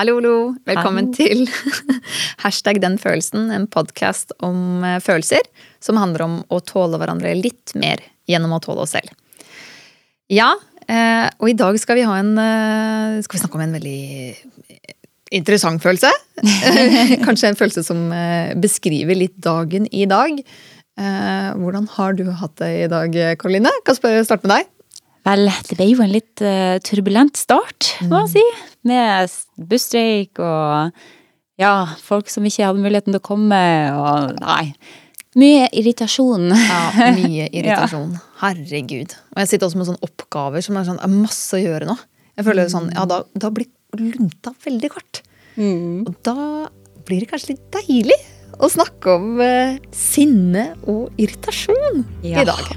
Hallo, hallo. Velkommen til hashtag den følelsen, en podkast om eh, følelser som handler om å tåle hverandre litt mer gjennom å tåle oss selv. Ja, eh, og i dag skal vi ha en eh, Skal vi snakke om en veldig interessant følelse. Kanskje en følelse som beskriver litt dagen i dag. Hvordan har du hatt det i dag, Karoline? Kan jeg starte med deg? Vel, det ble jo en litt turbulent start, må jeg si. Med busstreik og ja, folk som ikke hadde muligheten til å komme, og nei. Mye irritasjon. Ja, mye irritasjon. ja. Herregud. Og jeg sitter også med sånne oppgaver som er sånn, er masse å gjøre nå. Jeg føler sånn, ja, da, da blir lunta veldig kort. Mm. Og da blir det kanskje litt deilig å snakke om eh, sinne og irritasjon ja. i dag.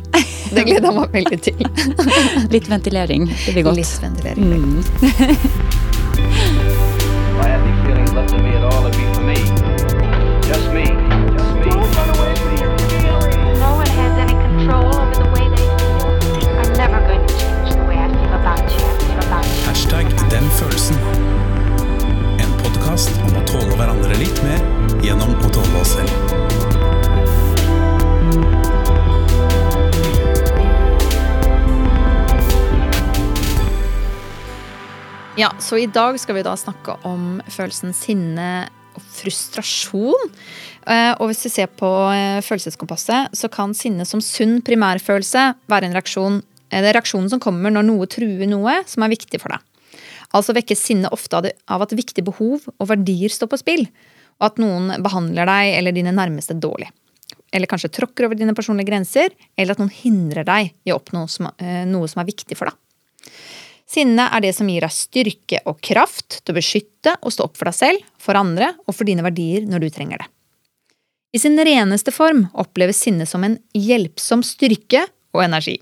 Det gleder jeg meg veldig til. Litt ventilering. Det blir godt. Litt ventilering. Mm. I had these feelings left in me at all, it'd be for me. Just me. Just me. No one has any control over the way they feel. I'm never going to change the way I feel about you. Hashtag. En om mer gjennom å Ja, så i dag skal vi da snakke om følelsen sinne og frustrasjon. Eh, og hvis vi ser på eh, følelseskompasset, så kan sinne som sunn primærfølelse være en reaksjon eh, det er reaksjonen som kommer når noe truer noe som er viktig for deg. Altså vekkes sinne ofte av at viktige behov og verdier står på spill, og at noen behandler deg eller dine nærmeste dårlig. Eller kanskje tråkker over dine personlige grenser, eller at noen hindrer deg i å oppnå noe som er viktig for deg. Sinne er det som gir deg styrke og kraft til å beskytte og stå opp for deg selv, for andre og for dine verdier når du trenger det. I sin reneste form oppleves sinne som en hjelpsom styrke og energi.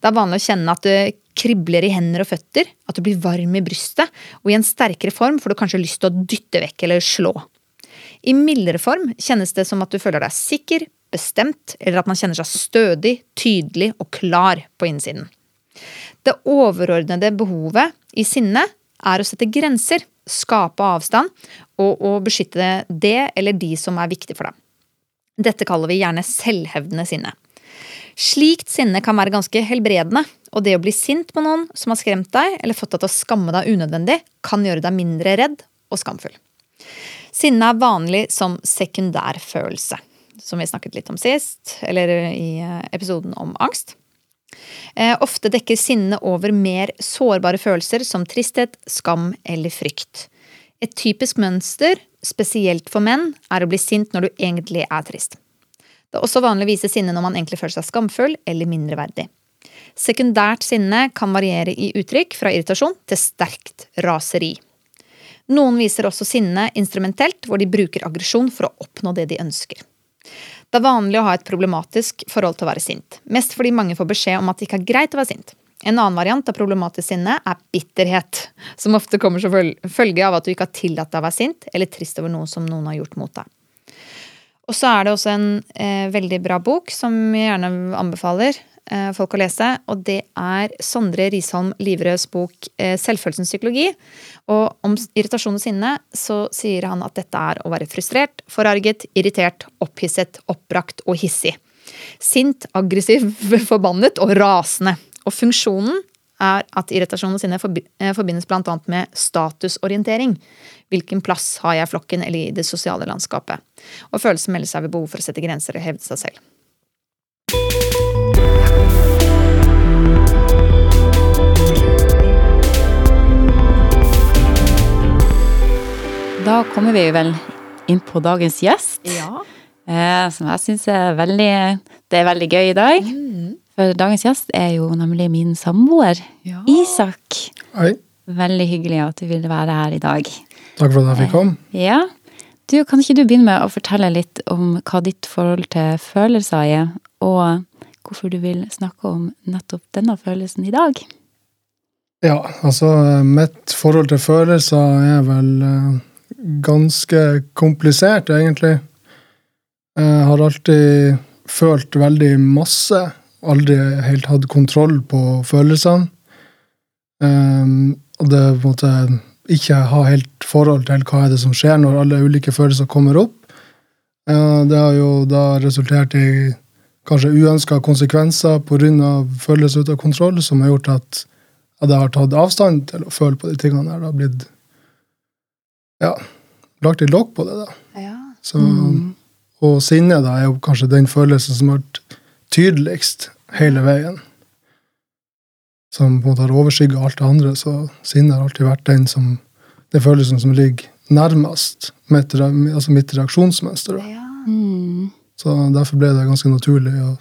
Det er vanlig å kjenne at det kribler i hender og føtter, at du blir varm i brystet, og i en sterkere form får du kanskje lyst til å dytte vekk eller slå. I mildere form kjennes det som at du føler deg sikker, bestemt, eller at man kjenner seg stødig, tydelig og klar på innsiden. Det overordnede behovet i sinne er å sette grenser, skape avstand og, og beskytte det eller de som er viktig for deg. Dette kaller vi gjerne selvhevdende sinne. Slikt sinne kan være ganske helbredende, og det å bli sint på noen som har skremt deg eller fått deg til å skamme deg unødvendig, kan gjøre deg mindre redd og skamfull. Sinne er vanlig som sekundærfølelse, som vi snakket litt om sist, eller i episoden om angst. Eh, ofte dekker sinne over mer sårbare følelser som tristhet, skam eller frykt. Et typisk mønster, spesielt for menn, er å bli sint når du egentlig er trist. Det er også vanlig å vise sinne når man egentlig føler seg skamfull eller mindreverdig. Sekundært sinne kan variere i uttrykk fra irritasjon til sterkt raseri. Noen viser også sinne instrumentelt, hvor de bruker aggresjon for å oppnå det de ønsker. Det er vanlig å ha et problematisk forhold til å være sint. Mest fordi mange får beskjed om at det ikke er greit å være sint. En annen variant av problematisk sinne er bitterhet, som ofte kommer som følge av at du ikke har tillatt deg å være sint eller trist over noe som noen har gjort mot deg. Og så er det også en eh, veldig bra bok som jeg gjerne anbefaler folk å lese. Og det er Sondre Risholm Livrøds bok eh, 'Selvfølelsens psykologi'. Og om irritasjon og sinne så sier han at dette er å være frustrert, forarget, irritert, opphisset, oppbrakt og hissig. Sint, aggressiv, forbannet og rasende. Og funksjonen er at irritasjon og sinne eh, forbindes bl.a. med statusorientering. Hvilken plass har jeg i flokken eller i det sosiale landskapet? Og følelsen melder seg ved behov for å sette grenser og hevde seg selv. Da kommer vi vel inn på dagens gjest. Ja. Eh, som jeg syns er veldig Det er veldig gøy i dag. Mm. For dagens gjest er jo nemlig min samboer. Ja. Isak. Hei. Veldig hyggelig at du ville være her i dag. Takk for at jeg fikk komme. Eh, ja. Du, kan ikke du begynne med å fortelle litt om hva ditt forhold til følelser er, og hvorfor du vil snakke om nettopp denne følelsen i dag? Ja, altså mitt forhold til følelser er vel uh, ganske komplisert, egentlig. Jeg har alltid følt veldig masse. Aldri helt hatt kontroll på følelsene. Um, og det måte ikke ha helt forhold til hva er det som skjer når alle ulike følelser kommer opp. Eh, det har jo da resultert i kanskje uønska konsekvenser pga. følelser ute av kontroll, som har gjort at jeg har tatt avstand til å føle på de tingene. Det har blitt ja, lagt litt lokk på det. da. Ja. Så, Og sinne da, er jo kanskje den følelsen som har vært tydeligst hele veien. Som på en måte har overskygga alt det andre. Så sinne har alltid vært den som, den følelsen som ligger nærmest mitt, altså mitt reaksjonsmønster. Ja. Mm. Så derfor ble det ganske naturlig å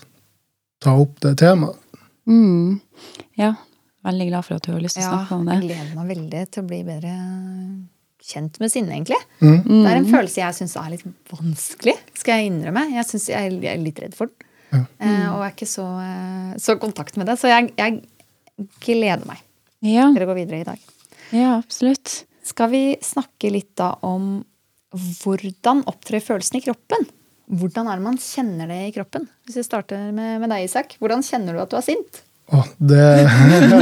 ta opp det temaet. Mm. Ja, veldig glad for at du har lyst til å Ja, snakke om jeg det. gleder meg veldig til å bli bedre kjent med sinne, egentlig. Mm. Det er en følelse jeg syns er litt vanskelig, skal jeg innrømme. Jeg, synes jeg er- er litt redd for den. Ja. Eh, og er ikke så, eh, så kontakt med det. Så jeg, jeg gleder meg Ja, til å gå videre i dag. ja, absolutt. Skal vi snakke litt da om hvordan opptrer følelsen i kroppen? Hvordan er det man kjenner det i kroppen? Hvis vi starter med, med deg, Isak. Hvordan kjenner du at du er sint? Åh, det,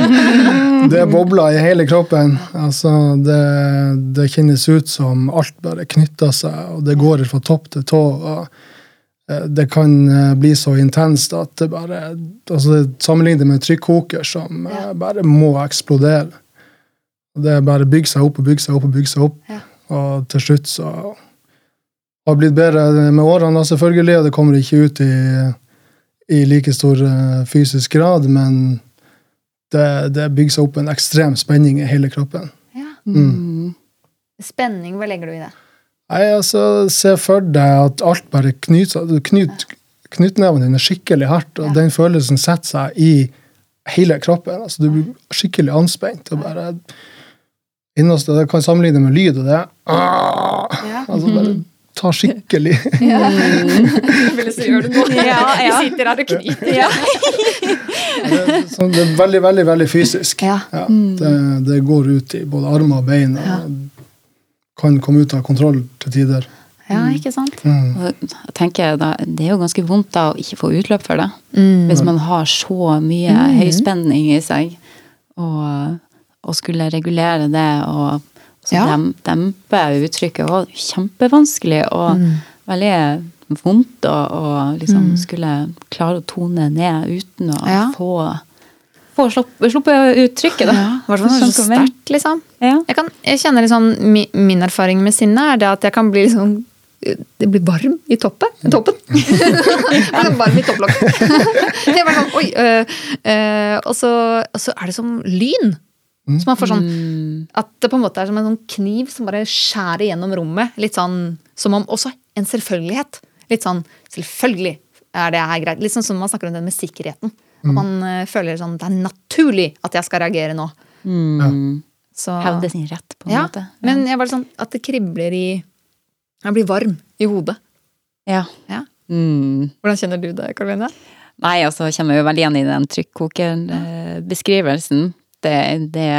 det bobler i hele kroppen. Altså, det, det kjennes ut som alt bare knytter seg, og det går fra topp til tå. eh, Det kan eh, bli så intenst at det bare altså Sammenlignet med en trykkoker som eh, Ja. bare må eksplodere. Det bare bygger seg opp og bygger seg opp og bygger seg opp. Ja. Og til slutt så har det blitt bedre med årene, selvfølgelig, og det kommer ikke ut i i like stor eh, fysisk grad, men det, det bygger seg opp en ekstrem spenning i hele kroppen. Ja. Mm. Spenning, hva legger du i det? Nei, altså, Se for deg at alt bare knyter seg. Knyt, Knyttneven din er skikkelig hardt, og Ja. den følelsen setter seg i hele kroppen. altså Du blir skikkelig anspent. og bare Innerste, Det kan sammenligne med lyd, og det Ja. altså bare ta skikkelig Vil du gjøre det nå? Ja, ja. Vi sitter her og knyter. Ja. det, så det er veldig, veldig veldig fysisk. Ja. Ja, det, det går ut i både armer og bein. og Kan komme ut av kontroll til tider. ja, ikke sant? Mm. Jeg tenker da, Det er jo ganske vondt da å ikke få utløp for det. Mm. Hvis man har så mye høyspenning i seg, og, og skulle regulere det og så Ja. dem, demper uttrykket, var kjempevanskelig og veldig vondt å liksom mm. skulle klare å tone ned uten å Ja. få, få slupp- sluppe uttrykket. Da. Ja, hvert fall er sterkt, liksom. Ja. Jeg, kan, jeg kjenner liksom, mi, Min erfaring med sinne er det at jeg kan bli liksom det blir varm i toppen. I toppen. Varm i topplokket. Jeg bare sånn, oi, øh, øh, og, så, og så er det som lyn. Som man får sånn At det på en måte er som en sånn kniv som bare skjærer gjennom rommet. Litt sånn som om også en selvfølgelighet. Litt sånn selvfølgelig er det her greit. Litt sånn som man snakker om det med sikkerheten. At man øh, føler sånn det er naturlig at jeg skal reagere nå. Mm. Så, Hevde sin rett, på en ja, måte. Men jeg var sånn at det kribler i Jeg blir varm i hodet. Ja. Ja. Mm. Hvordan kjenner du det, Karoline? Nei, altså kommer jeg jo veldig igjen i den trykkokerbeskrivelsen. Det, det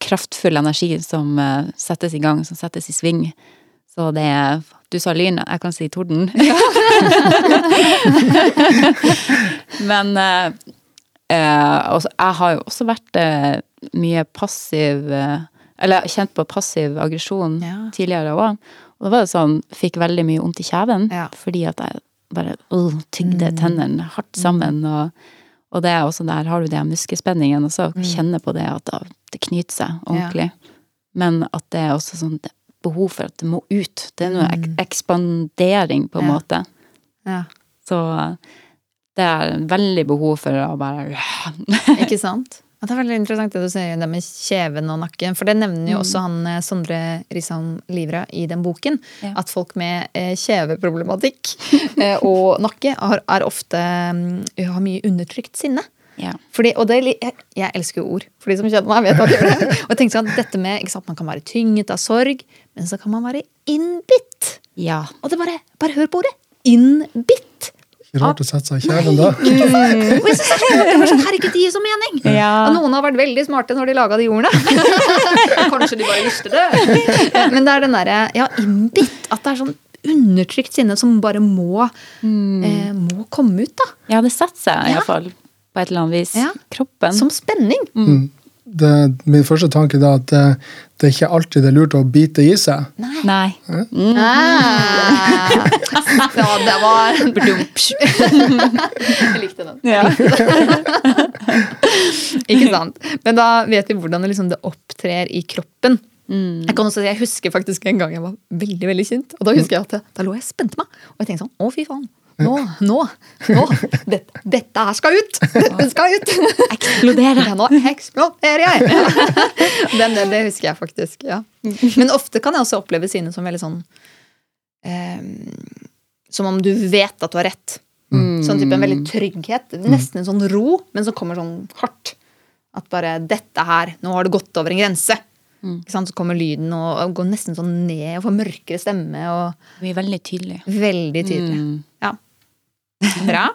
kraftfull energi som eh, settes i gang, som settes i sving. Så det er Du sa lyn, jeg kan si torden. Men eh, eh, også, jeg har jo også vært eh, mye passiv eh, Eller kjent på passiv aggresjon Ja. tidligere òg. Og da var det sånn Fikk veldig mye vondt i kjeven Ja. fordi at jeg bare uh, tygde tennene hardt sammen. Og, og det er også der har du den muskelspenningen, og så kjenne på det at det knyter seg ordentlig. Men at det er også sånn behov for at det må ut. Det er noe ek ekspandering, på en Ja. måte. Ja. Så det er veldig behov for å bare Ikke sant? Ja, det er veldig interessant det du sier det med kjeven og nakken. For det nevner jo også han eh, Sondre Risan Livra i den boken. Ja. At folk med eh, kjeveproblematikk eh, og nakke har, er ofte um, har mye undertrykt sinne. Ja. Fordi, og det, jeg, jeg elsker jo ord. For de som kjenner meg, vet hva jeg gjør det. Og jeg tenkte sånn, dette med, ikke sant, Man kan være tynget av sorg, men så kan man være innbitt. ja. Og det bare, bare hør på ordet. Innbitt. Ikke Rart å sette seg i kjelen da. Og jeg synes det er sånn, Herregud, det gir så mening! Ja. Og noen har vært veldig smarte når de laga de ordene. Kanskje de bare visste det. Men det er den derre ja, innbitt. At det er sånn undertrykt sinne som bare må, eh, må komme ut. da. ja, det setter seg Ja. Fall, på et eller annet vis. Ja. Kroppen. Som spenning. Mm. Det, min første tanke er at det, det er ikke alltid det er lurt å bite i seg. Nei. Ah. Ja, det var Jeg likte den. Ja. Ikke sant? Men da vet vi hvordan det, liksom, det opptrer i kroppen. Mm. Jeg kan også si, jeg husker faktisk en gang jeg var veldig veldig kjent. Og da husker jeg at da lå jeg og spente meg. Og jeg tenkte sånn Å, fy faen. Nå, nå, nå. Dette, dette her skal ut! Dette skal ut! Eksplodere. Ja, nå eksploderer jeg! Den, det, det husker jeg faktisk. ja. Men ofte kan jeg også oppleve sine som veldig sånn eh, Som om du vet at du har rett. Sånn type en veldig trygghet. Nesten en sånn ro, men som kommer sånn hardt. At bare 'Dette her, nå har det gått over en grense'. Ikke sant? Så kommer lyden og, og går nesten sånn ned og får mørkere stemme. og Vi er veldig tydelige. Veldig tydelig. Mm. Bra.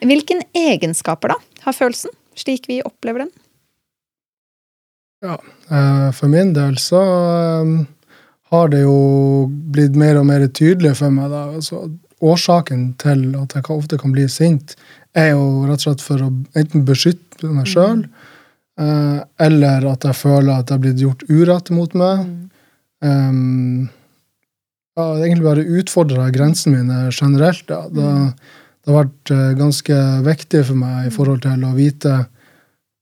Hvilken egenskaper da har følelsen, slik vi opplever den? Ja, eh, For min del så eh, har det jo blitt mer og mer tydelig for meg. da, altså Årsaken til at jeg ofte kan bli sint, er jo rett og slett for å enten beskytte meg sjøl, eller at jeg føler at det er blitt gjort urett mot meg. Um, ja, egentlig bare utfordra grensene mine generelt. Da. Det, det har vært eh, ganske viktig for meg i forhold til å vite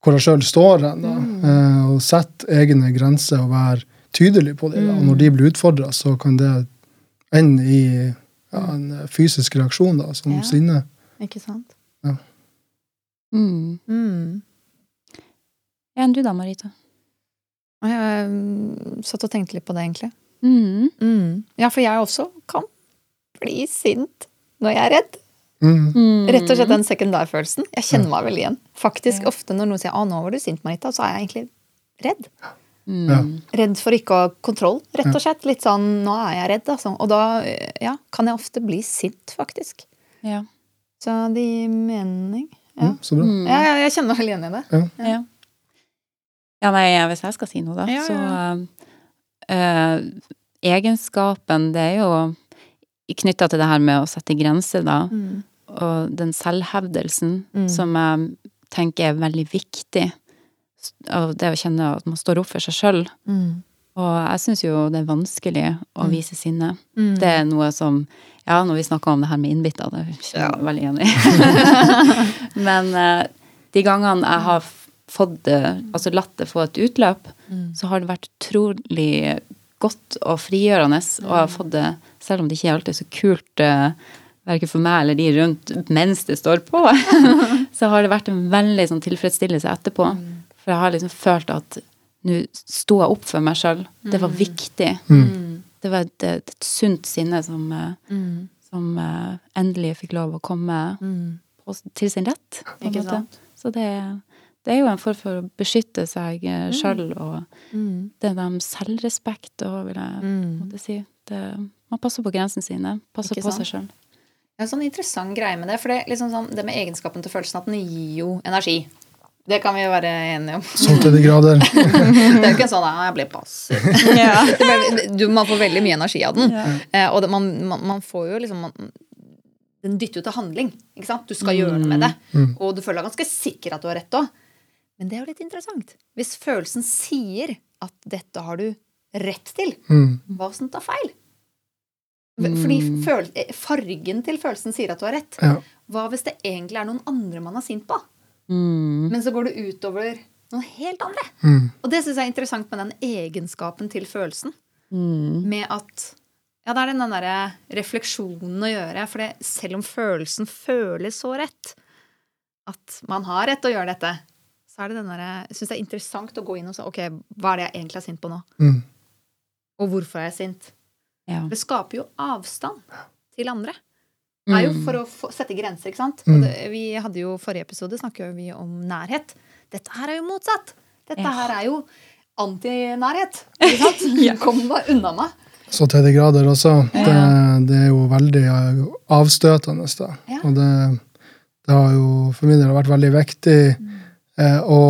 hvor jeg sjøl står hen. da. Eh, og sette egne grenser og være tydelig på dem. Og når de blir utfordra, så kan det ende i ja, en fysisk reaksjon, da, som Ja. sinne. Ikke sant? Mm. Mm. Enn du da, Marita? Jeg mm, satt og tenkte litt på det, egentlig. Mm. Mm. Ja, for jeg også kan bli sint når jeg er redd. Mm. Rett og slett den sekundærfølelsen. Jeg kjenner meg veldig igjen. Faktisk ofte når noen sier 'Å, nå var du sint, Marita', så er jeg egentlig redd. Mm. Redd for ikke å ha kontroll, rett og slett. Litt sånn 'nå er jeg redd', altså. Og da ja, kan jeg ofte bli sint, faktisk. Ja. Så det gir mening. Ja. Mm, så bra. Mm. Ja, ja, jeg kjenner meg veldig igjen i det. Ja. ja, nei, hvis jeg skal si noe, da, Ja, så eh, Egenskapen, det er jo knytta til det her med å sette grenser, da. Mm. Og den selvhevdelsen Mm. som jeg tenker er veldig viktig. Og det å kjenne at man står opp for seg sjøl. Mm. Og jeg syns jo det er vanskelig å Mm. vise sinne. Mm. Det er noe som Ja, når vi snakker om det her med innbytter, det er jeg ja. veldig enig i. Men eh, de gangene jeg har fått det, altså latt det få et utløp, Mm. så har det vært utrolig godt og frigjørende. Og jeg har fått det, selv om det ikke alltid er så kult eh, verken for meg eller de rundt mens det står på, så har det vært en veldig sånn tilfredsstillelse etterpå. For jeg har liksom følt at nå sto jeg opp for meg sjøl. Det var viktig. Mm. Det var et, et, et sunt sinne som, eh, Mm. som uh, endelig fikk lov å komme Mm. på, til sin rett. På Ikke måte. sant? Så det, det er jo en form for å beskytte seg uh, sjøl, og Mm. det er de selvrespekt og vil jeg Mm. måtte si. Det, man passer på grensene sine. Passer Ikke på sant? seg sjøl. Det er en sånn interessant greie med det. For det, er liksom sånn, det med egenskapen til følelsen at den gir jo energi. Det kan vi jo være enige om. Så til de grader. Det er jo ikke en sånn «Ah, 'jeg ble passiv'. Du, man får veldig mye energi av den. Eh, og det, man, man, man får jo liksom man, Den dytter jo til handling. ikke sant? Du skal gjøre noe med det. Mm. Og du føler deg ganske sikker at du har rett òg. Men det er jo litt interessant. Hvis følelsen sier at 'dette har du rett til', Mm. hva hvis den tar feil? Fordi føl eh, fargen til følelsen sier at du har rett. Ja. Hva hvis det egentlig er noen andre man er sint på? Mm. Men så går det utover noen helt andre. Mm. Og det syns jeg er interessant med den egenskapen til følelsen. Mm. Med at Ja, det er den derre refleksjonen å gjøre. For det, selv om følelsen føles så rett, at man har rett til å gjøre dette, så er det den derre Jeg syns det er interessant å gå inn og si OK, hva er det jeg egentlig er sint på nå? Mm. Og hvorfor er jeg sint? Ja. Det skaper jo avstand til andre. Det er jo Mm. for å få, sette grenser, ikke sant? Mm. Det, vi hadde jo Forrige episode snakket vi om nærhet. Dette her er jo motsatt. Dette Ja. her er jo antinærhet. Ikke sant? Kom deg unna meg. Så til de grader også. Det, det er jo veldig avstøtende. Da. Ja. Og det, det har jo for min del vært veldig viktig eh, å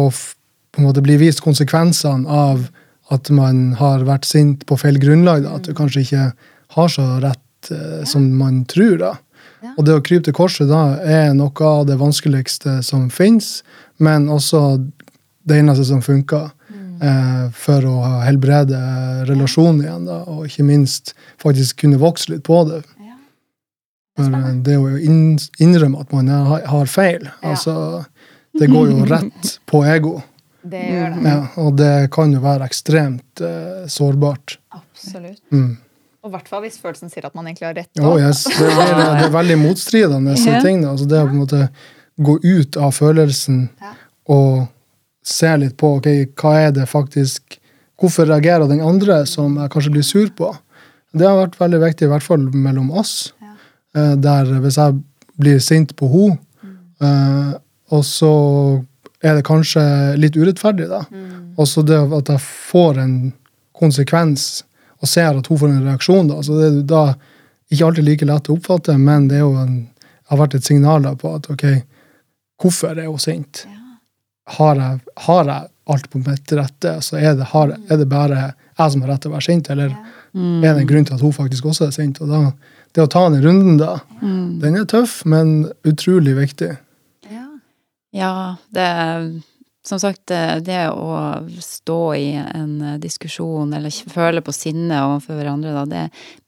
på en måte bli vist konsekvensene av at man har vært sint på feil grunnlag. Da. At du kanskje ikke har så rett eh, som man tror. da. Ja. Og det å krype til korset da er noe av det vanskeligste som fins, men også det eneste som funker eh, for å helbrede relasjonen igjen, da, og ikke minst faktisk kunne vokse litt på det. Ja. For eh, det å innrømme at man har, har feil, altså Det går jo rett på ego. Det gjør det. Ja, og det kan jo være ekstremt eh, sårbart. Absolutt. Mm. Og i hvert fall hvis følelsen sier at man egentlig har rett. Oh, yes. det, er, det er veldig motstridende Ja. ting. Da. Altså det å på en måte gå ut av følelsen Ja. og se litt på okay, hva er det faktisk Hvorfor reagerer den andre som jeg kanskje blir sur på? Det har vært veldig viktig, i hvert fall mellom oss. Ja. Eh, Der hvis jeg blir sint på henne, mm. og så er det kanskje litt urettferdig, da. Mm. Og så det at jeg får en konsekvens og ser at hun får en reaksjon, da. Så det er da ikke alltid like lett å oppfatte, men det er jo en, har vært et signal da på at ok, hvorfor er hun sint? Ja. Har jeg, har jeg alt på mitt rette? Så er det, har, er det bare jeg som har rett til å være sint, eller Mm. er det en grunn til at hun faktisk også er sint? Og da, det å ta den runden da, Mm. den er tøff, men utrolig viktig. Ja. Det Som sagt, det, å stå i en eh, diskusjon eller føle på sinne overfor hverandre, da, det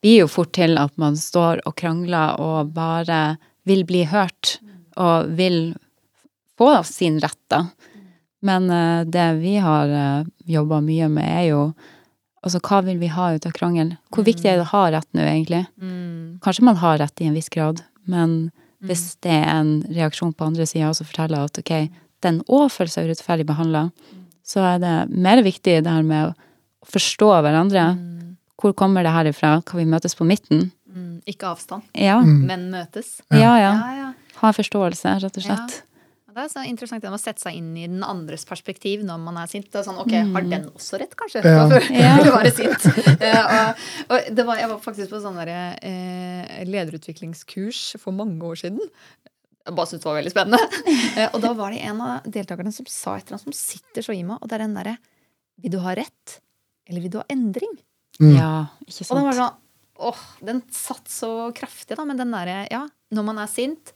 blir jo fort til at man står og krangler og bare vil bli hørt og vil få sin rett, da. Men eh, det vi har uh, jobba mye med, er jo Altså, hva vil vi ha ut av krangelen? Hvor viktig er det å ha rett nå, egentlig? Mm. Kanskje man har rett i en viss grad, men hvis det er en reaksjon på andre sida som forteller at ok, den òg føler seg urettferdig behandla, så er det mer viktig det her med å forstå hverandre. Hvor kommer det her ifra? Kan vi møtes på midten? Mm. Ikke avstand, Ja. men møtes. Ja, ja. Ja, ja. Ha forståelse, rett og slett. Det er så interessant det å sette seg inn i den andres perspektiv når man er sint. Det er sånn, ok, Har den også rett, kanskje? Ja. Være sint. Eh, og, og det var, jeg var faktisk på sånn der, eh, lederutviklingskurs for mange år siden. Jeg bare syntes det var veldig spennende. Eh, og da var det en av deltakerne som sa et eller annet som sitter så i meg, og det er den derre Vil du ha rett, eller vil du ha endring? Mm. Ja, ikke Og den var sant? sånn åh, den satt så kraftig, da. Men den derre, ja, når man er sint,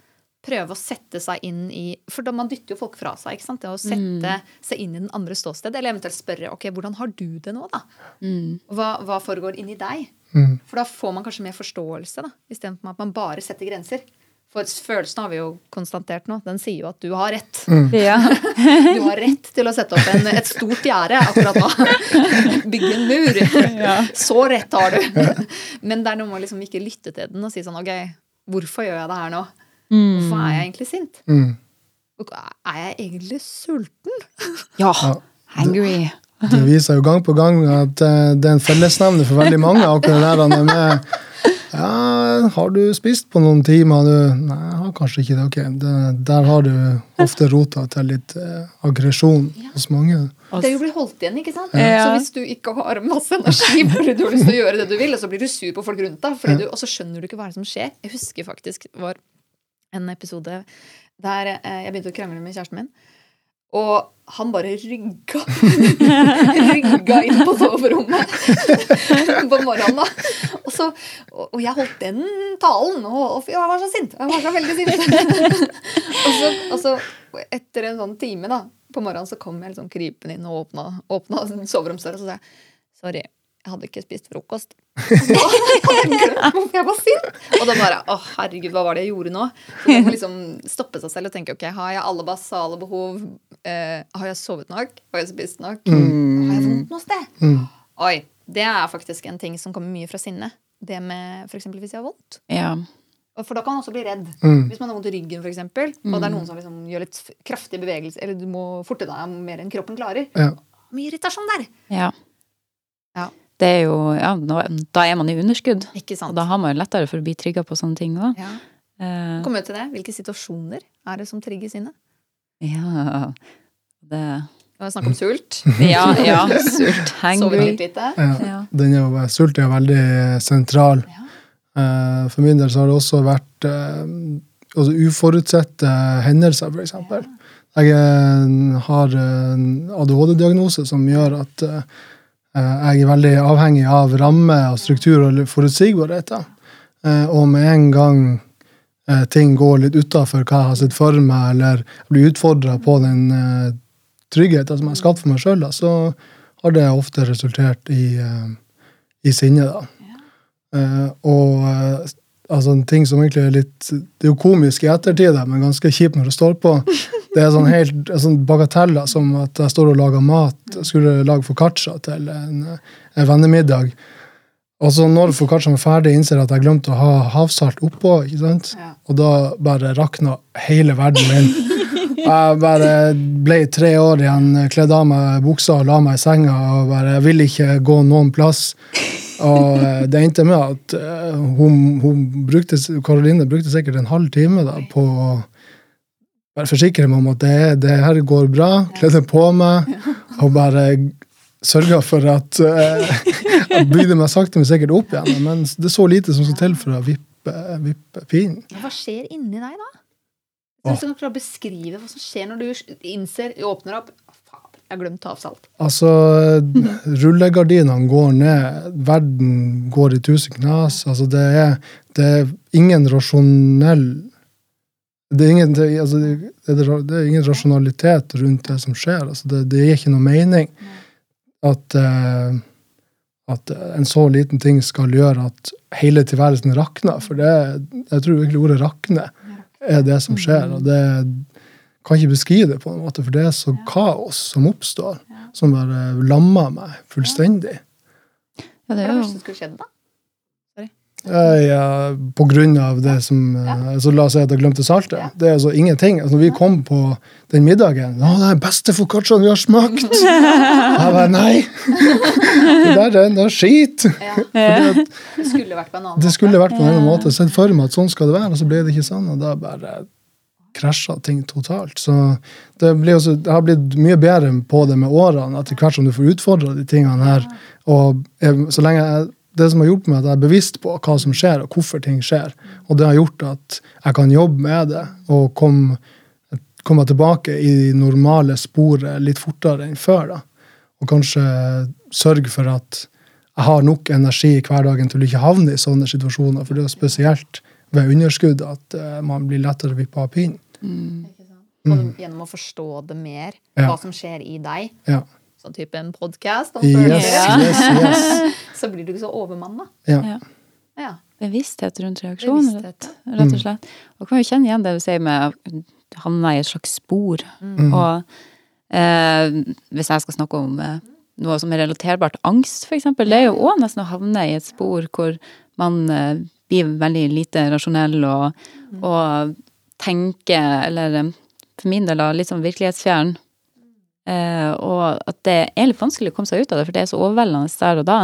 prøve å sette seg inn i For da man dytter jo folk fra seg. ikke sant? Det å sette seg inn i den andres ståsted. Eller eventuelt spørre ok, hvordan har du det nå, da? Mm. Hva, hva foregår inni deg? Mm. For da får man kanskje mer forståelse, da, istedenfor at man bare setter grenser. For følelsen har vi jo konstatert nå. Den sier jo at du har rett. Ja. Du har rett til å sette opp en, et stort gjerde akkurat nå. Bygge en mur. Så rett har du. Men det er noe med å liksom ikke lytte til den og si sånn ok, hvorfor gjør jeg det her nå? Hvorfor er jeg egentlig sint? Mm. Er jeg egentlig sulten? ja. Hangry. Det viser jo gang på gang at eh, det er en fellesnevner for veldig mange. akkurat det der med ja, Har du spist på noen timer? Du? Nei, jeg har kanskje ikke det. Ok, det, Der har du ofte rota til litt eh, aggresjon hos mange. Det er jo å bli holdt igjen, ikke sant? Ja. Så hvis du ikke har masse energi fordi du har lyst til å gjøre det du vil, og så blir du sur på folk rundt deg, fordi du, og så skjønner du ikke hva som skjer. Jeg husker faktisk det var en episode der eh, jeg begynte å krangle med kjæresten min. Og han bare rygga Rygga inn på soverommet på morgenen. da Og, så, og jeg holdt den talen, og, og jeg var så sint. Jeg var så veldig sint. og, så, og så etter en sånn time da på morgenen så kom jeg liksom krypende inn og åpna, åpna soveromsdøra og så sa jeg sorry. Jeg hadde ikke spist frokost. Da hadde jeg glemt jeg var sint. Og da bare Å, herregud, hva var det jeg gjorde nå? Så man må liksom stoppe seg selv og tenke ok, har jeg alle basale behov? Eh, har jeg sovet nok? Har jeg spist nok? Har jeg vondt noe sted? Mm. Oi. Det er faktisk en ting som kommer mye fra sinne. Det med eksempel hvis jeg har vondt. Ja. For da kan man også bli redd. Mm. Hvis man har vondt i ryggen, eksempel, og det er noen som liksom gjør litt kraftige bevegelser, eller du må forte deg mer enn kroppen klarer. Ja. Mye irritasjon der. ja. Ja. Det er jo Ja, nå, da er man i underskudd. Ikke Og da har man jo lettere for å bli trigga på sånne ting òg. Ja. Eh, Kom ut til det. Hvilke situasjoner er det som trigger sinnet? ja. Det Det var snakk om sult. Ja, ja. Sult. Hangry. litt lite. Ja. Ja. Den er jo, sult er jo veldig sentral. Ja. Eh, For min del så har det også vært eh, altså uforutsette hendelser, f.eks. Jeg eh, har en ADHD-diagnose som gjør at eh, jeg er veldig avhengig av ramme og struktur og forutsigbarhet. Eh, Og med en gang eh, ting går litt utafor hva jeg har sett for meg, eller blir utfordra på den tryggheten som jeg har skapt for meg sjøl, så har det ofte resultert i, eh, i sinne, da. Eh, og eh, altså en ting som egentlig er litt Det er jo komisk i ettertid, men ganske kjipt når det står på. Det er sånn helt sånn bagateller som at jeg står og lager mat. Jeg skulle lage foccaccia til en, en vennemiddag. Og så når foccacciaen er ferdig, innser jeg at jeg glemte å ha havsalt oppå. ikke sant? Ja. Og da bare rakna hele verden min. Jeg bare ble tre år igjen, kledde av meg buksa og la meg i senga. og bare, Jeg ville ikke gå noen plass. Og eh, det endte med at eh, hun, hun brukte, Karoline brukte sikkert en halv time da, på bare forsikre meg om at det, det her går bra. Kledde på meg og bare sørge for at uh, Jeg bygde meg sakte, men sikkert opp igjen. Men det er så lite som skal til for å vippe, vippe pinen. Hva skjer inni deg da? Hvis du kan klare å beskrive hva som skjer når du innser, åpner opp jeg har glemt avsalt. Altså, rullegardinene går ned, verden går i tusen knas. Altså, det er, det er ingen rasjonell det er, ingen, det, altså, det, er, det er ingen rasjonalitet rundt det som skjer. Altså, det, det gir ikke noe mening at, uh, at en så liten ting skal gjøre at hele tilværelsen rakner. For det, jeg tror egentlig ordet 'rakne' er det som skjer. og det kan ikke beskrive det på en måte, for det er så kaos som oppstår, som bare lammer meg fullstendig. Ja, det er er det jo som skulle skjedd da? Eh, Ja, på grunn av det som eh, så La oss si at jeg glemte saltet. Det er altså ingenting. Altså, når vi kom på den middagen Å, det er den beste foccacciaen vi har smakt! Jeg bare Nei! Det der er enda skit! Ja. At Det skulle vært på en annen det skulle vært på en annen måte. Sett for meg at sånn skal det være, og så ble det ikke sånn. Og da bare krasja ting totalt. Så det, blir også, det har blitt mye bedre på det med årene, etter hvert som du får utfordra de tingene her. Og jeg, så lenge jeg, det som har gjort meg at jeg er bevisst på hva som skjer, og hvorfor ting skjer. Og det har gjort at jeg kan jobbe med det og komme komme tilbake i de normale sporet litt fortere enn før. da. Og kanskje sørge for at jeg har nok energi i hverdagen til å ikke havne i sånne situasjoner. For det er spesielt ved underskudd at eh, man blir lettere vippet av pinnen. Mm. sant? Sånn, Gjennom å forstå det mer, Ja. hva som skjer i deg. Ja. Sånn type en podkast Yes, yes, yes. Så blir du ikke så overmanna. Ja. ja. Ja. bevissthet rundt reaksjonen, Bevissthet, rett, rett og slett. Og kan jo kjenne igjen det du sier med å havne i et slags spor. Mm. Og eh, hvis jeg skal snakke om eh, noe som er relaterbart til angst, eksempel, det er jo òg nesten å havne i et spor hvor man eh, blir veldig lite rasjonell og, og tenker, eller eh, for min del litt sånn virkelighetsfjern. Eh, og at det er litt vanskelig å komme seg ut av det, for det er så overveldende der og da.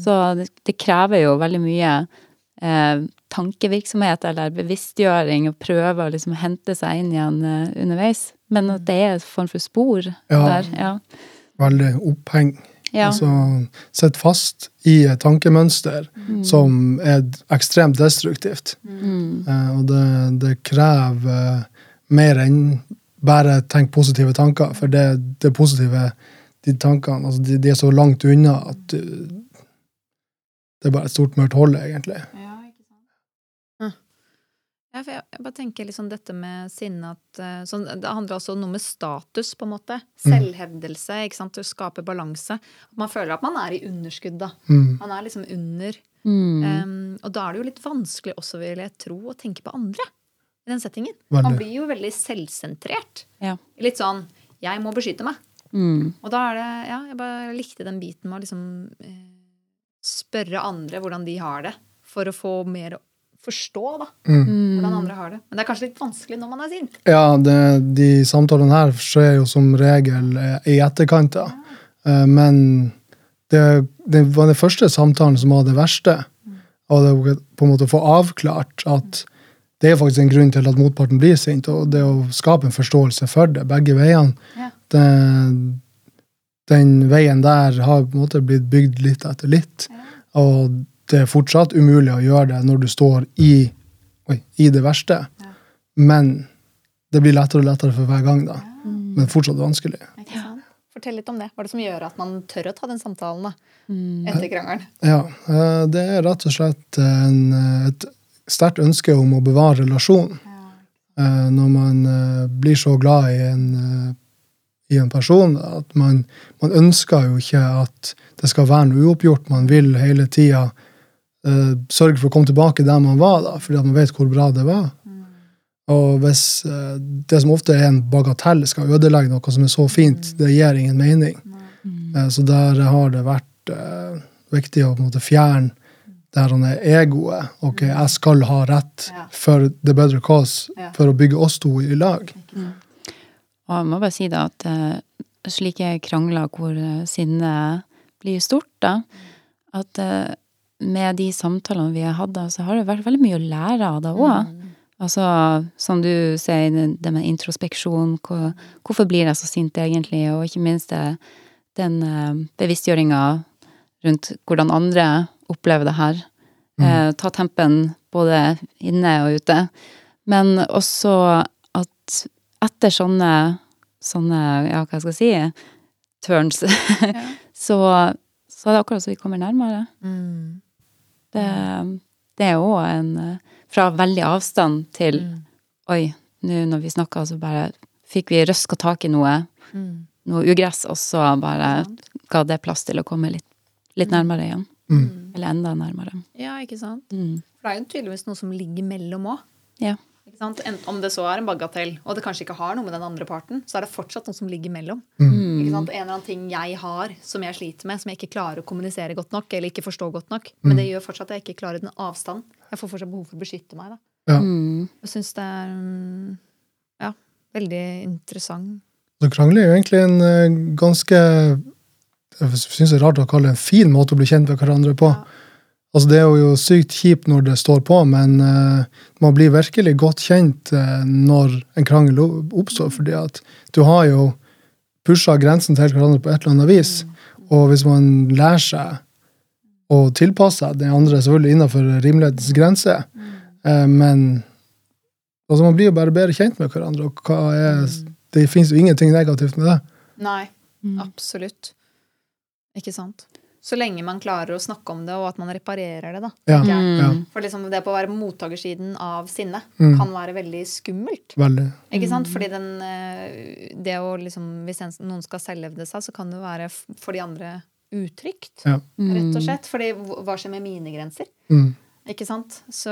Så det, det krever jo veldig mye eh, tankevirksomhet eller bevisstgjøring og prøve å liksom hente seg inn igjen eh, underveis. Men at det er en form for spor Ja. der. Ja. Veldig oppheng. Ja. Altså sitter fast i et tankemønster som er ekstremt destruktivt. Mm. Eh, og det, det krever mer enn bare tenk positive tanker, for det, det positive, de tankene, altså de, de er så langt unna at du, det er bare et stort mørkt hold, egentlig. Ja, for jeg, jeg bare tenker liksom dette med sinne at eh, sånn, Det handler også om noe med status, på en måte. Selvhevdelse, ikke sant. Å skape balanse. Man føler at man er i underskudd, da. Mm. Man er liksom under. Mm. Um, og da er det jo litt vanskelig også, vil jeg tro, å tenke på andre i den settingen. Man blir jo veldig selvsentrert. Ja. Litt sånn 'jeg må beskytte meg'. Mm. Og da er det Ja, jeg bare likte den biten med å liksom eh, spørre andre hvordan de har det, for å få mer forstå, da. Hvordan andre har det. Men det er kanskje litt vanskelig når man er sint. Ja, det, de samtalene her skjer jo som regel eh, i etterkant, da. Ja. Men det, det var den første samtalen som var det verste. Og det var på en måte å få avklart at det er faktisk en grunn til at motparten blir sint, og det å skape en forståelse for det, begge veiene. Ja. Det, den veien der har på en måte blitt bygd litt etter litt. Og det er fortsatt umulig å gjøre det når du står i, oi, i det verste. Men det blir lettere og lettere for hver gang, da. Men fortsatt vanskelig. Fortell litt om det. Hva er det som gjør at man tør å ta den samtalen da, Mm. etter krangelen? Ja, eh, det er rett og slett en, et sterkt ønske om å bevare relasjonen. Når man eh, blir så glad i en, eh, i en person. At man, man ønsker jo ikke at det skal være noe uoppgjort. Man vil hele tida sørge for å komme tilbake der man var, da, fordi man vet hvor bra det var. Og hvis det som ofte er en bagatell, skal ødelegge noe som er så fint, det gir ingen mening. Eh, så der har det vært viktig å på en måte fjerne det her egoet. Ok, jeg skal ha rett Ja. for the better cause, Ja. for å bygge oss to i lag. Og jeg må bare si da at eh, slike krangler hvor eh, sinnet blir stort, da, at eh, med de samtalene vi har hatt, så har det vært veldig mye å lære av det òg. Altså, som du sier, det med introspeksjon, hvor, hvorfor blir jeg så sint egentlig, og ikke minst det, den bevisstgjøringa rundt hvordan andre opplever det her. Eh, ta tempen både inne og ute. Men også at etter sånne, sånne ja, hva skal jeg si, turns, så, så er det akkurat så vi kommer nærmere. Mm. Det, det er òg en Fra veldig avstand til Oi, nå når vi snakka, så bare fikk vi røska tak i noe, Mm. noe ugress, og så bare ga det plass til å komme litt, litt nærmere igjen. Mm. Eller enda nærmere. Ja, ikke sant? Mm. For det er jo tydeligvis noe som ligger mellom òg. Ja. Ikke sant? Enten Om det så er en bagatell, og det kanskje ikke har noe med den andre parten, så er det fortsatt noe som ligger mellom. Mm. Ikke sant? En eller annen ting jeg har som jeg sliter med, som jeg ikke klarer å kommunisere godt nok, eller ikke forstå godt nok. Men det gjør fortsatt at jeg ikke klarer den avstand. Jeg får fortsatt behov for å beskytte meg. da. Ja. Mm. Jeg syns det er mm, ja, veldig interessant. Så krangler er jo egentlig en eh, ganske Jeg syns det er rart å kalle det en fin måte å bli kjent med hverandre på. Altså Det er jo sykt kjipt når det står på, men uh, man blir virkelig godt kjent uh, når en krangel oppstår, fordi at du har jo pusha grensen til hverandre på et eller annet vis. Og hvis man lærer seg å tilpasse seg den andre, selvfølgelig innenfor rimelighetens grense, uh, men altså man blir jo bare bedre kjent med hverandre, og hva er det fins jo ingenting negativt med det. Nei, Mm. absolutt. Ikke sant? Så lenge man klarer å snakke om det, og at man reparerer det, da. Ja, Ja. ja For liksom det på å være mottakersiden av sinne Mm. kan være veldig skummelt. veldig. Ikke sant? Fordi den, eh, det å liksom, Hvis noen skal selvhevde seg, så kan det være for de andre utrygt. Ja. Rett og slett. Fordi hva hva skjer med mine grenser? Mm. Ikke sant? Så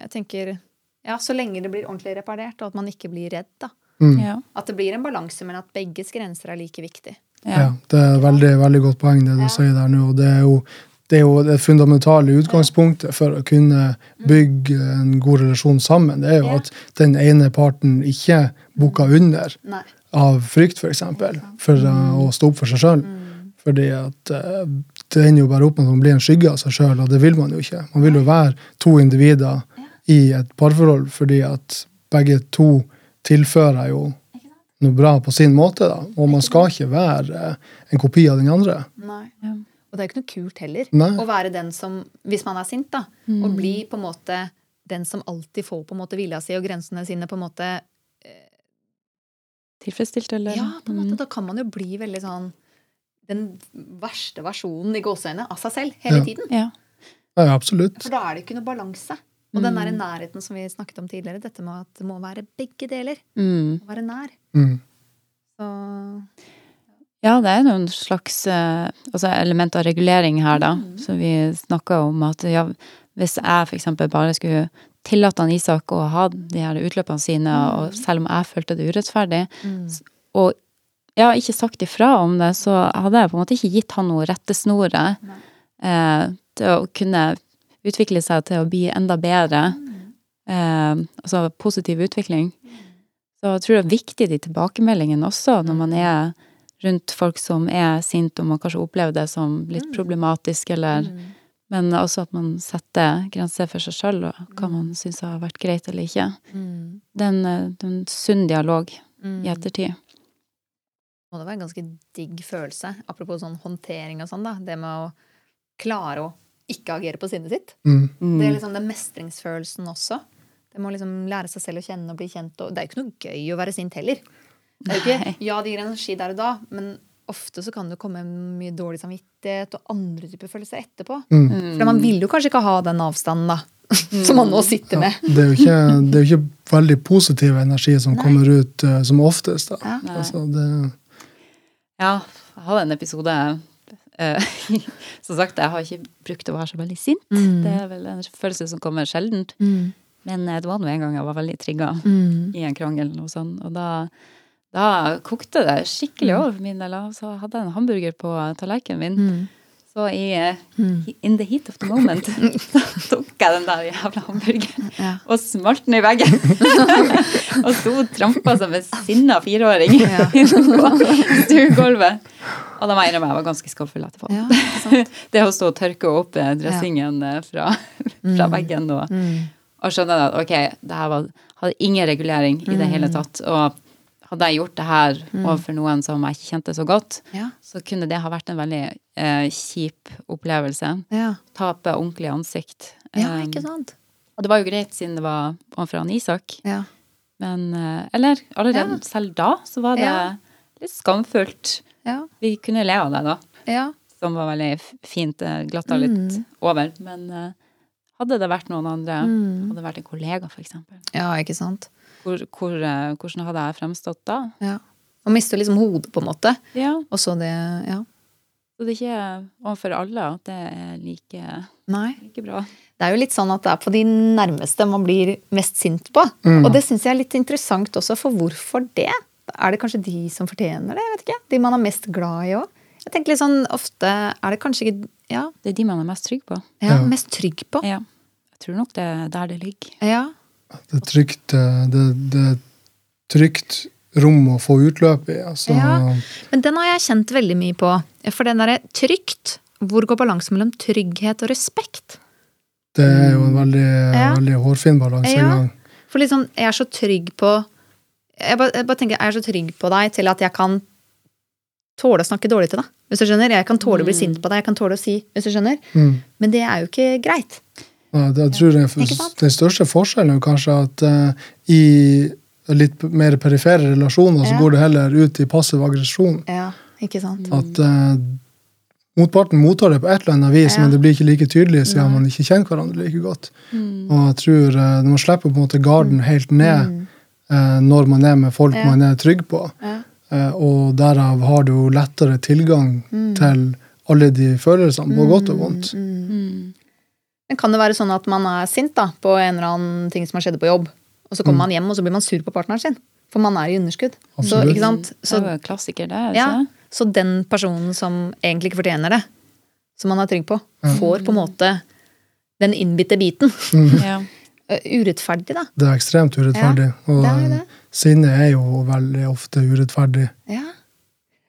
jeg tenker Ja, så lenge det blir ordentlig reparert, og at man ikke blir redd, da. Mm. Ja. At det blir en balanse, men at begges grenser er like viktig. Ja, det er veldig, veldig godt poeng det du Ja. sier der nå. og Det er jo det er jo det fundamentale utgangspunktet for å kunne bygge en god relasjon sammen. Det er jo Ja. at den ene parten ikke bukker under av frykt, for eksempel, for uh, å stå opp for seg sjøl. Mm. Fordi at uh, det ender jo bare opp med at man blir en skygge av seg sjøl, og det vil man jo ikke. Man vil jo være to individer i et parforhold fordi at begge to tilfører jo noe bra på sin måte, da. Og man skal ikke være uh, en kopi av den andre. Nei. Ja. Og det er jo ikke noe kult heller. Nei. Å være den som, hvis man er sint, da, og bli på en måte den som alltid får på en måte vilja si og grensene sine på en måte Tilfredsstilt, eller? Ja, på en måte. Mm. Da kan man jo bli veldig sånn den verste versjonen i gåseøynene av seg selv hele Ja. tiden. Ja. Ja, absolutt. For da er det ikke noe balanse. Og den der nærheten som vi snakket om tidligere, dette med at det må være begge deler. Mm. Å være nær. Mm. Så Ja, det er noen slags eh, altså element av regulering her, da. Mm. Så vi snakka om at ja, hvis jeg eksempel bare skulle tillate han Isak å ha de her utløpene sine, Mm. og selv om jeg følte det urettferdig, og ja, ikke sagt ifra om det, så hadde jeg på en måte ikke gitt han noe rettesnore eh, til å kunne utvikle seg til å bli enda bedre. Eh, altså positiv utvikling. Så jeg tror det er viktig de tilbakemeldingene også, når man er rundt folk som er sinte, og man kanskje opplever det som litt problematisk, eller Men også at man setter grenser for seg sjøl, og hva man syns har vært greit eller ikke. Det er en, eh, det er en sunn dialog i ettertid. må det være en ganske digg følelse. Apropos sånn håndtering og sånn, da. Det med å klare å ikke agere på sinnet sitt. Mm. Det er liksom den mestringsfølelsen også. Det må liksom lære seg selv å kjenne og bli kjent. Og det er jo ikke noe gøy å være sint heller. Det er jo ikke, ja, det gir energi der og da, men ofte så kan det komme mye dårlig samvittighet og andre typer følelser etterpå. Mm. For man vil jo kanskje ikke ha den avstanden, da. Som man nå sitter med. Det er jo ikke, det er jo ikke veldig positiv energi som kommer ut uh, som oftest. Da. Ja. Altså, det, Ja, jeg hadde en episode Som sagt, jeg har ikke brukt å være så veldig sint. Mm. Det er vel en følelse som kommer sjeldent. Mm. Men eh, det var nå en gang jeg var veldig trigga Mm. i en krangel, og sånn, og da, da kokte det skikkelig over for min del. Og så hadde jeg en hamburger på tallerkenen min. Mm. Så i, eh, in the heat of the moment, så tok jeg den der jævla hamburgeren Ja. og smalt den i veggen. og sto og trampa som en sinna fireåring Ja. på stuegulvet. Og da må jeg innrømme jeg var ganske skålfull etterpå. Ja? Det å stå og tørke opp eh, dressingen eh, fra, fra veggen og, Mm. og skjønne at ok, det her var, hadde ingen regulering i det Mm. hele tatt. Og hadde jeg gjort det her overfor noen som jeg ikke kjente så godt, Ja. så kunne det ha vært en veldig eh, kjip opplevelse. Ja. Tape ordentlig ansikt. ja, Um, ikke sant? Og det var jo greit siden det var overfor han Isak, Ja. men eh, Eller allerede selv da så var det litt skamfullt. Ja. Vi kunne le av det, da, ja. som var veldig fint. eh, Glatta litt Mm. over. Men eh, hadde det vært noen andre, Mm. hadde det vært en kollega, for eksempel, ja, ikke sant? Hvor, hvor, eh, hvordan hadde jeg fremstått da? Ja. Man mister liksom hodet, på en måte. Ja, Og så det Ja. Så det er ikke overfor alle at det er like, Nei. like bra. Det er jo litt sånn at det er på de nærmeste man blir mest sint på. Mm. Og det syns jeg er litt interessant også, for hvorfor det? Er det kanskje de som fortjener det? Jeg vet ikke. De man er mest glad i òg? Jeg tenker litt sånn, Ofte er det kanskje ikke Ja, Det er de man er mest trygg på. ja Ja. mest trygg på. Ja. Jeg tror nok det er der det ligger. Ja. Det er trygt, eh, det, det er trygt rom å få utløp i. Altså, Ja. Men den har jeg kjent veldig mye på. For den derre trygt, hvor går balansen mellom trygghet og respekt? Det er jo en veldig, Ja. veldig hårfin balansegang. For liksom, jeg er så trygg på jeg bare, jeg bare tenker, jeg er så trygg på deg til at jeg kan tåle å snakke dårlig til deg. Hvis du skjønner? Jeg kan tåle å bli Mm. sint på deg. Jeg kan tåle å si, hvis du skjønner. Mm. Men det er jo ikke greit. Ja, det, jeg tror det, Den største forskjellen er kanskje at uh, i litt mer perifere relasjoner så Ja. går det heller ut i passiv aggresjon. Ja, ikke sant? At uh, motparten mottar det på et eller annet vis, Ja. men det blir ikke like tydelig siden Nei. man ikke kjenner hverandre like godt. Mm. Og jeg tror uh, Når man slipper på en måte garden helt ned eh, når man er med folk Mm. Ja. man er trygg på, Ja. eh, og derav har du jo lettere tilgang Mm. til alle de følelsene, på godt og vondt. Mm. Men kan det være sånn at man er sint da, på en eller annen ting som har skjedd på jobb, og så Mm. kommer man hjem og så blir man sur på partneren sin? For man er i underskudd. Så, sant? Det er jo en klassiker, det. er ja, så den personen som egentlig ikke fortjener det, som man er trygg på, Ja. får på en måte den innbitte biten. Ja. Eh, Urettferdig, da. Det er ekstremt urettferdig. og det er eh, det. sinne er jo veldig ofte urettferdig. Ja.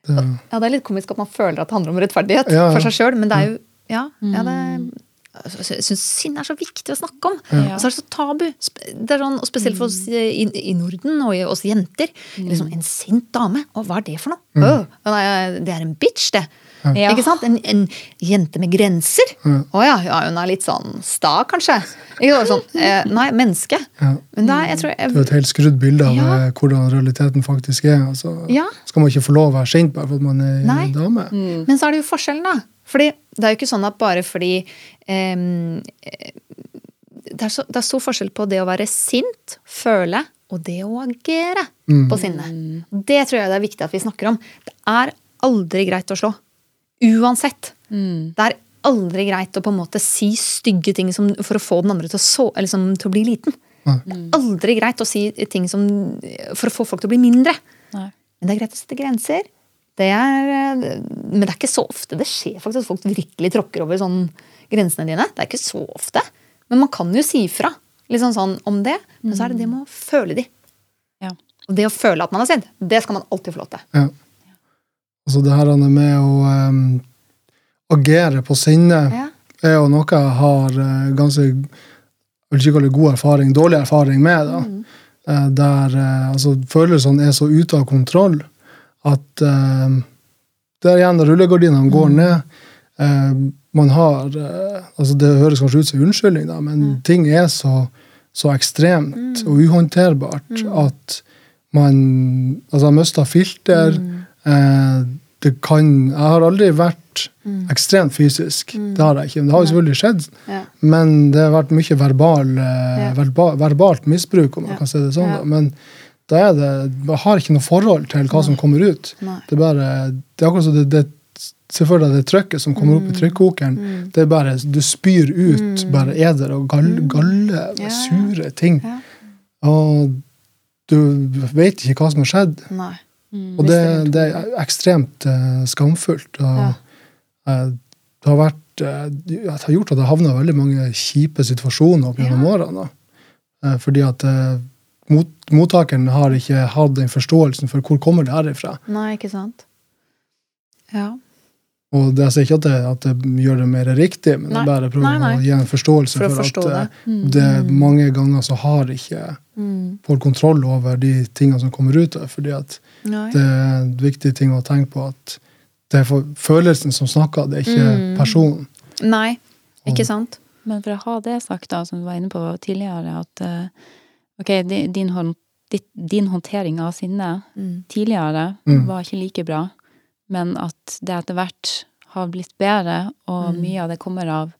Det, ja, det er litt komisk at man føler at det handler om rettferdighet Ja, ja. for seg sjøl, men det er jo Ja, ja det Mm. altså, Jeg syns sinne er så viktig å snakke om. Ja. Og så er det så tabu. Det er sånn, og spesielt for oss i, i Norden og i oss jenter. Liksom, en sint dame, og hva er det for noe? Øh, nei, det er en bitch, det. Ja. Ikke sant? En, en jente med grenser. Å ja, ja, hun er litt sånn sta, kanskje. Ikke sånn, eh, nei, menneske. ja. Men da, jeg tror det er et helt skrudd bilde av eh, hvordan realiteten faktisk er. Altså, Ja. Skal man ikke få lov å være sint bare for at man er Nei. dame? Mm. Men så er det jo forskjellen, da. Fordi det er jo ikke sånn at bare fordi det, er så, det er stor forskjell på det å være sint, føle, og det å agere Mm. på sinne. Det tror jeg det er viktig at vi snakker om. Det er aldri greit å slå. Uansett. Mm. Det er aldri greit å på en måte si stygge ting som, for å få den andre til å, så, eller som, til å bli liten. Nei. Det er aldri greit å si ting som, for å få folk til å bli mindre. Nei. Men det er greit å sette grenser. Det er, eh, men det er ikke så ofte det skjer faktisk at folk virkelig tråkker over sånn grensene dine. Det er ikke så ofte. Men man kan jo si fra liksom sånn om det. Men så er det det med å føle de. Ja. Og det å føle at man er sint, det skal man alltid få lov til. Ja. Altså det her med å um, agere på sinne Ja. er jo noe jeg har uh, ganske jeg vil ikke kalle det god erfaring, dårlig erfaring med. da. Eh, der uh, altså, følelsene er så ute av kontroll at eh, det er igjen rullegardinene går ned. Eh, man har eh, altså Det høres kanskje ut som unnskyldning, da, men ting er så, så ekstremt og uhåndterbart at man altså, har mista filter. Eh, det kan Jeg har aldri vært ekstremt fysisk. Det har jeg ikke. Det har selvfølgelig skjedd. Ja. Men det har vært mye verbal, eh, Ja. verba, verbalt misbruk, om man Ja. kan si det sånn. Da. Men Da er det, jeg har ikke noe forhold til hva som kommer ut. Nei. Det er bare, det er akkurat som det, det Se for deg det trykket som kommer opp i trykkokeren. Det er bare, Du spyr ut bare eder og galle, galle Ja, ja. sure ting. Ja. Og du vet ikke hva som har skjedd. Nei. Og det, det er ekstremt uh, skamfullt. Og, Ja. uh, det har vært eh, det har gjort at jeg havna i veldig mange kjipe situasjoner opp gjennom årene. da. Eh, fordi at mot, mottakeren har ikke hatt den forståelsen for hvor kommer det her ifra. Nei, ikke sant? Ja. Og det, jeg sier ikke at det, at det gjør det mer riktig, men Nei. jeg bare prøver Nei, nei. å gi en forståelse For for, at det. Mm. det mange ganger så har ikke Mm. folk kontroll over de tingene som kommer ut. fordi at Nei. det er en viktig ting å tenke på at det er for følelsen som snakker, det er ikke Mm. personen. Nei, ikke sant? Men for å ha det sagt, da, som du var inne på tidligere, at eh, ok, din, hånd, din håndtering av sinne Mm. tidligere Mm. var ikke like bra, men at det etter hvert har blitt bedre, og Mm. mye av det kommer av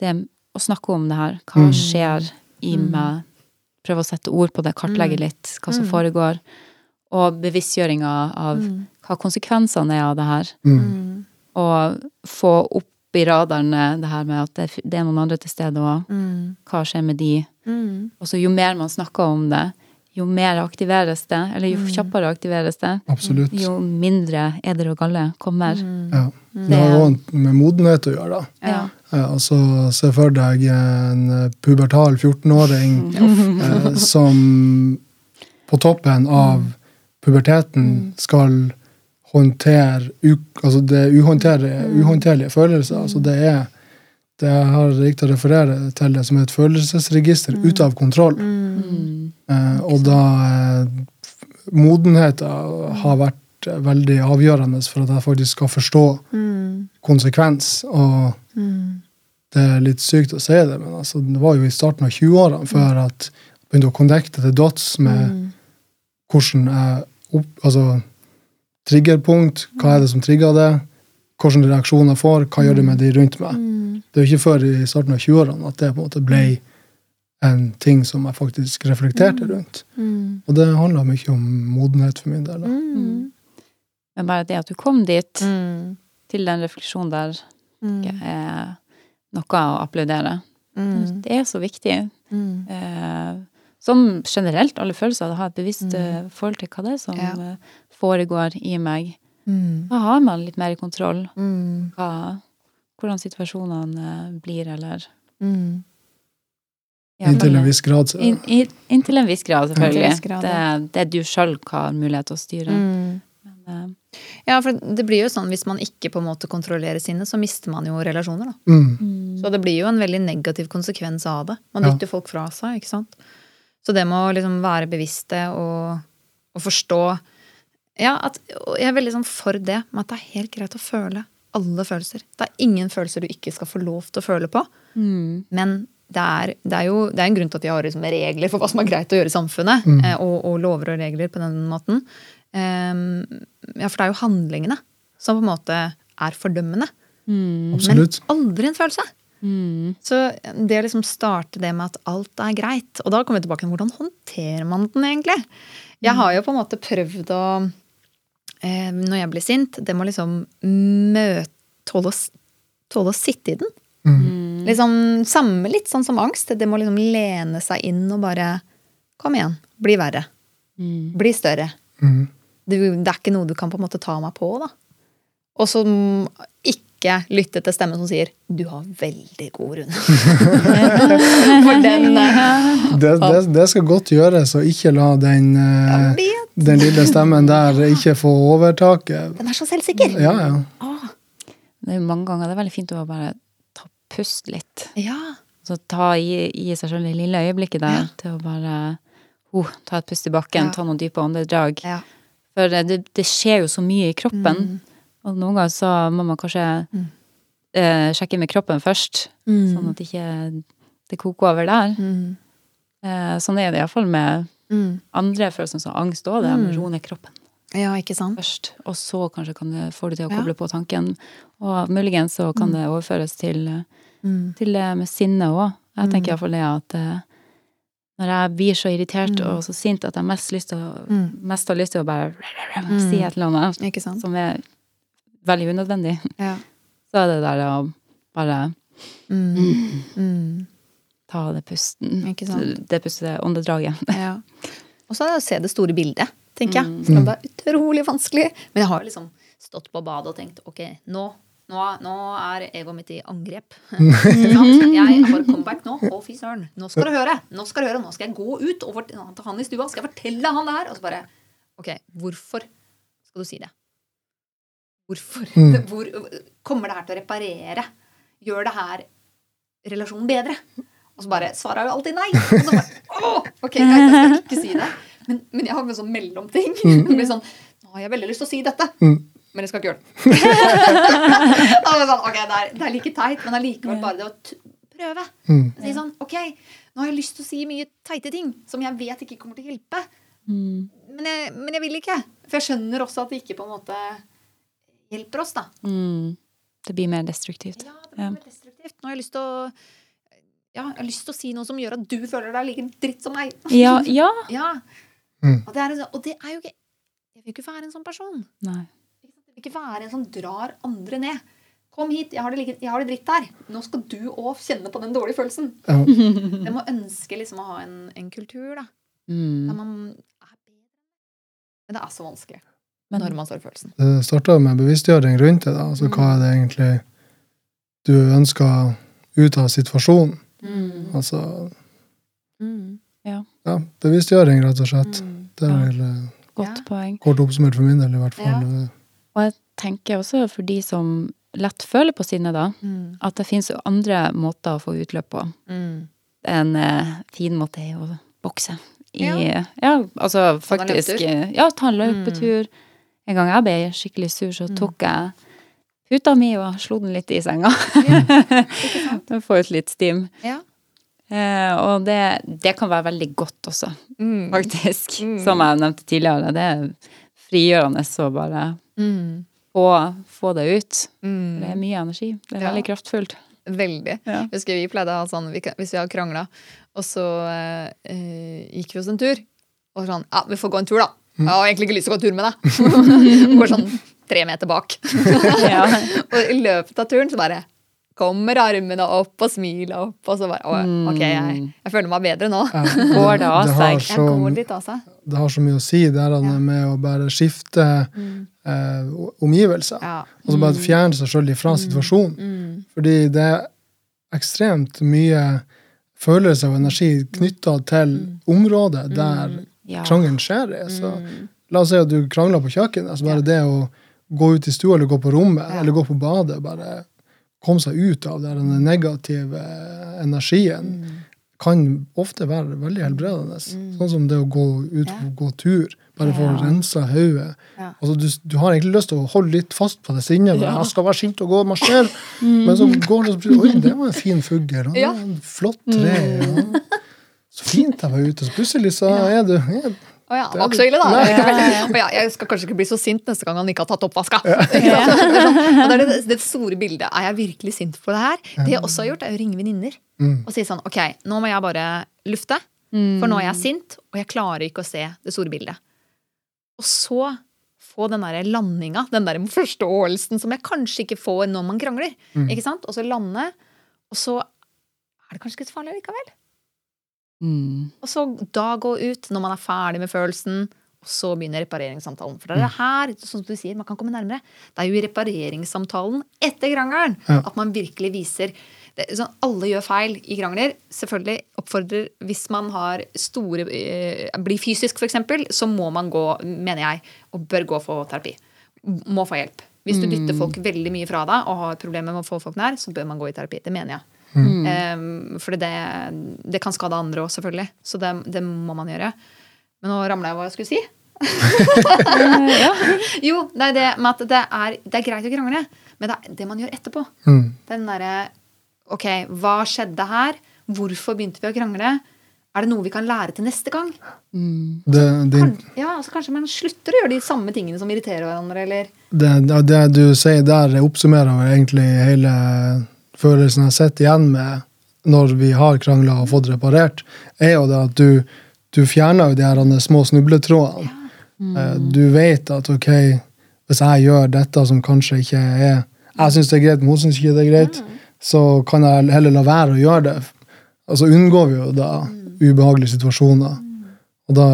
det å snakke om det her. Hva Mm. skjer i Mm. meg? Prøve å sette ord på det, kartlegge Mm. litt hva som Mm. foregår. Og bevisstgjøringa av Mm. hva konsekvensene er av det her. Og få opp i radarene det her med at det, det er noen andre til stede òg. Mm. Hva skjer med de? Mm. Og så jo mer man snakker om det, jo mer aktiveres det, eller jo Mm. kjappere aktiveres det, Absolutt. jo mindre eder og galle kommer. Mm. Ja. Det har òg med modenhet å gjøre. da. Ja. Ja, altså, Se for deg en eh, pubertal 14-åring eh, som på toppen av puberteten skal håndtere u, altså det uhåndterlige følelser. Altså det er det jeg har riktig å referere til det som et følelsesregister ute av kontroll. Mm. Eh, og da eh, Modenheten har vært veldig avgjørende for at jeg faktisk skal forstå Mm. konsekvens. Og Mm. det er litt sykt å si det, men altså, det var jo i starten av 20-årene før at jeg begynte å connecte til dots med Mm. hvordan jeg opp, altså, Triggerpunkt, hva er det som trigger det? Hvilke reaksjoner jeg får, hva gjør det med de rundt meg? Mm. Det er jo ikke før i starten av 20-årene at det på en måte ble en ting som jeg faktisk reflekterte rundt. Mm. Og det handla mye om modenhet for min del. Da. Mm. Men bare det at du kom dit, Mm. til den refleksjonen der, Mm. er noe å applaudere. Mm. Det er så viktig. Mm. Eh, som generelt alle følelser, å ha et bevisst Mm. eh, forhold til hva det er som Ja. Foregår i meg. Mm. Da har man litt mer kontroll Mm. hva, hvordan situasjonene eh, blir, eller Mm. Ja, Inntil en viss grad. Så, In, i, inntil en viss grad, selvfølgelig. viss grad, ja. det, det er du sjøl har mulighet til å styre. Mm. Men, uh, Ja, for det blir jo sånn hvis man ikke på en måte kontrollerer sinnet, så mister man jo relasjoner, da. mm, Så det blir jo en veldig negativ konsekvens av det. Man Ja. dytter folk fra seg, ikke sant. Så det med å liksom være bevisste og, og forstå Ja, at, og jeg er veldig sånn for det, med at det er helt greit å føle alle følelser. Det er ingen følelser du ikke skal få lov til å føle på. mm, Men det er, det er jo det er en grunn til at vi har liksom regler for hva som er greit å gjøre i samfunnet. Mm. eh, Og, og lover og regler på den måten. Um, ja, for det er jo handlingene som på en måte er fordømmende. mm. Men aldri en følelse. mm, Så det å liksom starte det med at alt er greit, og da kommer vi tilbake til hvordan håndterer man den egentlig? Jeg har jo på en måte prøvd å eh, Når jeg blir sint, det må liksom møte Tåle å, tåle å sitte i den. Mm. Liksom Samme litt sånn som angst. Det må liksom lene seg inn og bare Kom igjen. Bli verre. mm. Bli større. Mm. Det, det er ikke noe du kan på en måte ta meg på, da. Og så mm, ikke lytte til stemmen som sier 'du har veldig god runde'. For den eh, Det, det, det skal godt gjøres å ikke la den, uh, vet, den lille stemmen der ikke få overtaket. Den er så selvsikker. Ja, ja. Ah. Det er mange ganger det er veldig fint å bare ta pust litt. ja. Så ta i, i seg selv det lille øyeblikket der Ja. til å bare oh, ta et pust i bakken, Ja. ta noen dype åndedrag. ja. For eh, det, det skjer jo så mye i kroppen. Mm. Og noen ganger så må man kanskje Mm. eh, sjekke med kroppen først, sånn at ikke det koker over der. Mm. Eh, sånn er det iallfall med Mm. andre følelser som angst òg. Det Mm. å roe ned kroppen Ja, ikke sant? først. Og så kanskje kan det får du til å Ja. koble på tanken. Og muligens så kan det overføres til, Mm. til det med sinne òg. Jeg Mm. tenker iallfall det at eh, Når jeg blir så irritert og så sint at jeg mest, lyst til å, mest har lyst til å bare si et eller annet Ikke sant? som er veldig unødvendig, Ja. så er det der å bare Mm. Mm. ta det pusten. Ikke sant? Det pustet, åndedraget. Ja. Og så er det å se det store bildet, tenker jeg. Mm. Det er utrolig vanskelig. Men jeg har liksom stått på badet og tenkt ok, nå, nå, nå er egoet mitt i angrep. Jeg har comeback nå. Å, fy søren. Nå skal du høre. Nå skal du høre. Nå skal jeg gå ut og til han i stua. Skal jeg fortelle han det her? Og så bare Ok, hvorfor skal du si det? Hvorfor? Mm. Hvor, kommer det her til å reparere? Gjør det her relasjonen bedre? Og så bare svarer jeg jo alltid nei. Og så bare, Åh, ok, greit, jeg skal ikke si det. Men, men jeg har en sånn mellomting. Mm. blir sånn, Nå har jeg veldig lyst til å si dette, Mm. men jeg skal ikke gjøre det. Sånn, ok, det er, det er like teit, men allikevel bare det å t prøve. Mm. Si sånn, ok, nå har jeg lyst til å si mye teite ting som jeg vet ikke kommer til å hjelpe. Mm. Men jeg, men jeg vil ikke. For jeg skjønner også at det ikke på en måte hjelper oss, da. Mm. Det blir mer destruktivt. Ja, det blir mer destruktivt. Nå har jeg lyst til å ja, jeg har lyst til å si noe som gjør at du føler deg like dritt som meg. Ja, ja. Ja. Mm. Og, det er, sånn- og det er jo ikke Jeg vil ikke være en sånn person. Nei. Jeg vil ikke være en som drar andre ned. Kom hit, jeg har det, like, jeg har det dritt her. Nå skal du òg kjenne på den dårlige følelsen. Ja. Jeg må ønske liksom å ha en, en kultur da, der Mm. man er. Men det er så vanskelig Men når man står i følelsen. Det starta med bevisstgjøring rundt det. da, altså Hva er det egentlig du ønsker ut av situasjonen? Mm. Altså Mm. ja, bevisstgjøring, rett og slett. Mm. Det er Ja. vel eh, Godt Ja. poeng. kort oppsummert for min del, i hvert fall. Ja. Og jeg tenker også for de som lett føler på sinne, da, Mm. at det finnes andre måter å få utløp på. Mm. En eh, fin måte er å bokse. I, Ja. ja. altså faktisk eh, Ja, ta en løpetur. En gang jeg ble skikkelig sur, så Mm. tok jeg puta mi og slo den litt i senga. Ja, sant? For få ut litt stim. Ja. Eh, og det, det kan være veldig godt også, Mm. faktisk. Mm. Som jeg nevnte tidligere. Det er frigjørende å bare Mm. få, få det ut. Mm. Det er mye energi. Det er Ja. veldig kraftfullt. Veldig. Ja. Jeg husker vi pleide å ha sånn vi Hvis vi har krangla, og så eh, eh, gikk vi oss en tur, og sånn Ja, vi får gå en tur, da. Jeg har egentlig ikke lyst til å gå en tur med deg. Går sånn tre meter bak. Ja. og i løpet av turen så bare kommer armene opp og smilet opp, og så bare å, Ok, jeg, jeg føler meg bedre nå. Ja, Går det av seg? Jeg så, går litt av seg. det har så mye å si, det her Ja. med å bare skifte eh, omgivelser. Ja. Og så bare fjerne seg sjøl fra situasjonen. Mm. Fordi det er ekstremt mye følelse og energi knytta til området der Ja. krangelen skjer. Så la oss si at du krangler på kjøkkenet. så bare det å gå ut i stua eller gå på rommet Ja. eller gå på badet, bare komme seg ut av den negative energien, kan ofte være veldig helbredende. Sånn som det å gå ut Ja. og gå tur. Bare for å Ja. rense hodet. Altså, du, du har egentlig lyst til å holde litt fast på det sinnet. Ja. Jeg skal være sint og gå og marsjere. Men så går det og så Oi, det var en fin fugl. Ja. flott tre. Og, så fint jeg var ute. Så plutselig så er du er, Å ja, Det det var ikke så ille, da. Nei. Å ja, jeg skal kanskje ikke bli så sint neste gang han ikke har tatt oppvaska. Ja. Det sånn- det, det, store bildet. Er jeg virkelig sint på det her? Det jeg også har gjort, er å ringe venninner Mm. og si sånn Ok, nå må jeg bare lufte, for nå er jeg sint, og jeg klarer ikke å se det store bildet. Og så få den der landinga, den der forståelsen som jeg kanskje ikke får når man krangler. Ikke sant? Og så lande, og så er det kanskje ikke så farlig likevel. Mm. Og så da gå ut når man er ferdig med følelsen, og så begynner repareringssamtalen. For det er det her, sånn som du sier, man kan komme nærmere. Det er jo i repareringssamtalen etter krangelen Ja. at man virkelig viser det, sånn, Alle gjør feil i krangler. Selvfølgelig oppfordrer Hvis man har store eh, Blir fysisk, f.eks., så må man gå, mener jeg, og bør gå for terapi. Må få hjelp. Hvis du dytter folk veldig mye fra deg og har problemer med å få folk nær, så bør man gå i terapi. Det mener jeg. Um, for det, det kan skade andre òg, selvfølgelig. Så det, det må man gjøre. Men nå ramla jeg hva jeg skulle si. ja. Jo, det er det med at det er, det er greit å krangle, men det er det man gjør etterpå. mm. Den derre Ok, hva skjedde her? Hvorfor begynte vi å krangle? Er det noe vi kan lære til neste gang? Mm. det, det, Kan, ja, altså Kanskje man slutter å gjøre de samme tingene som irriterer hverandre, eller det, det du sier der, oppsummerer egentlig hele følelsen jeg sitter igjen med når vi har krangla og fått reparert, er jo det at du, du fjerner jo de her små snubletrådene. Mm. Du vet at ok, hvis jeg gjør dette som kanskje ikke er Jeg syns det er greit, men hun syns ikke det er greit, så kan jeg heller la være å gjøre det. Og så unngår vi jo da ubehagelige situasjoner. Og da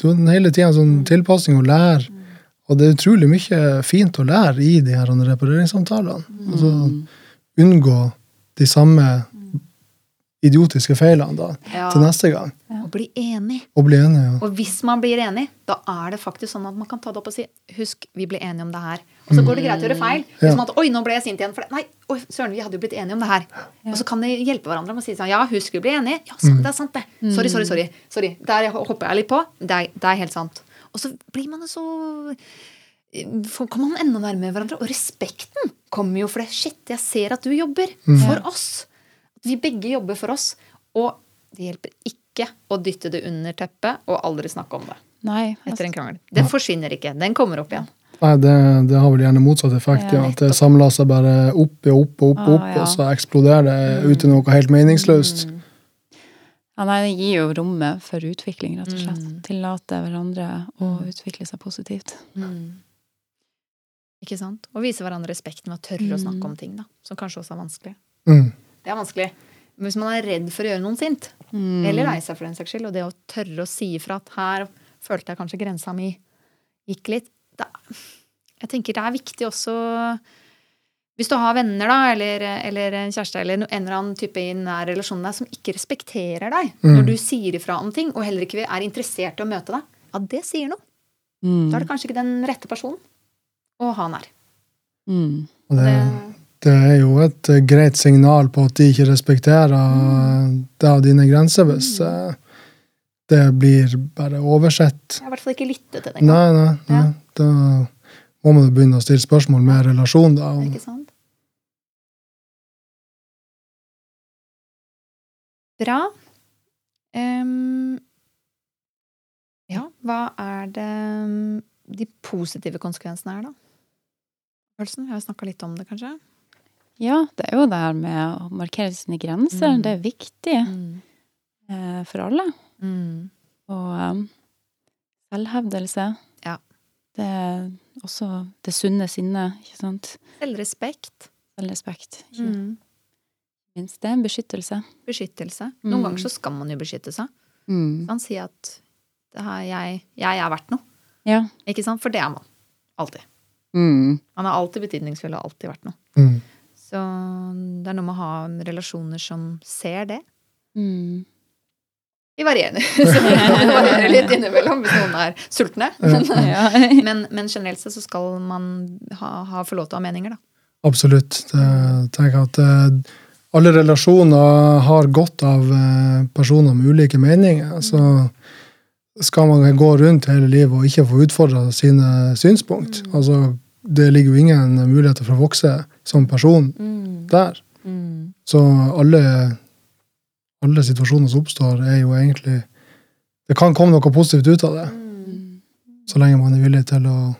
så hele tida sånn tilpasning og lære. Og det er utrolig mye fint å lære i de her repareringssamtalene. Altså unngå de samme idiotiske feilene da, Ja. til neste gang. Og bli enig. Og bli enige. Og hvis man blir enig, da er det faktisk sånn at man kan ta det opp og si Husk, vi ble enige om det her. Og så går det greit å gjøre feil. Ja. man at, Oi, nå ble jeg sint igjen. For det. Nei, oi, søren, vi hadde jo blitt enige om det her. Og så kan de hjelpe hverandre med å si sånn Ja, husk, vi ble enige. Ja, sant, det er sant, det. Sorry, sorry, sorry. sorry. Der hopper jeg litt på. Det er, det er helt sant. Og så blir man så kommer man enda nærmere hverandre. Og respekten kommer jo for det. Shit, jeg ser at du jobber for oss. At vi begge jobber for oss. Og det hjelper ikke å dytte det under teppet og aldri snakke om det Nei. etter en krangel. Det forsvinner ikke. Den kommer opp igjen. Nei, det, det har vel gjerne motsatt effekt. Ja, at det samler seg bare opp og opp og opp, og opp, Ah, ja. og så eksploderer det ut i noe helt meningsløst. Ja, nei, det gir jo rommet for utvikling, rett og slett. Mm. Tillate hverandre å utvikle seg positivt. Ikke sant? Og vise hverandre respekten ved å tørre å Mm. snakke om ting da, som kanskje også er vanskelig. Mm. Det er vanskelig. Men Hvis man er redd for å gjøre noen sint, Mm. eller lei seg for den saks skyld, og det å tørre å si ifra at her følte jeg kanskje grensa mi gikk litt da, Jeg tenker det er viktig også hvis du har venner, da, eller, eller en kjæreste eller en eller annen type i nær relasjon med deg som ikke respekterer deg Mm. når du sier ifra om ting, og heller ikke er interessert i å møte deg, ja, det sier noe. Mm. Da er det kanskje ikke den rette personen å ha nær. Mm. Og det, Det, er jo et eh, greit signal på at de ikke respekterer mm. deg og dine grenser, hvis eh, det blir bare oversett. jeg har i hvert fall ikke lyttet til det engang. Nei, nei, nei. Ja. Da må man begynne å stille spørsmål med relasjon, da. Ikke sant? Bra. Um, ja, hva er det mm, de positive konsekvensene er, da? Følelsen? Vi har snakka litt om det, kanskje? Ja, det er jo det her med å markere sine grenser. Mm. Det er viktig Mm. eh, for alle. Mm. Og um, selvhevdelse. Ja. Det er også det sunne sinnet, ikke sant? Selvrespekt. Selvrespekt, ikke Mm. minst. Det er en beskyttelse. Beskyttelse. Noen Mm. ganger så skal man jo beskytte seg. Mm. Man sier at jeg, jeg er verdt noe. Ja. Ikke sant? For det er man. Alltid. Mm. Man er alltid betydningsfull og alltid vært noe. Mm. Så det er noe med å ha relasjoner som ser det. Mm. Vi varierer. Så vi varierer litt innimellom hvis noen er sultne. Men, Ja. men, men generelt sett så skal man ha, ha få lov til å ha meninger, da. Absolutt. Det, tenker jeg at eh, alle relasjoner har godt av eh, personer med ulike meninger. Så skal man gå rundt hele livet og ikke få utfordra sine synspunkt. Altså, det ligger jo ingen muligheter for å vokse som person der. Så alle, alle situasjoner som oppstår, er jo egentlig Det kan komme noe positivt ut av det, så lenge man er villig til å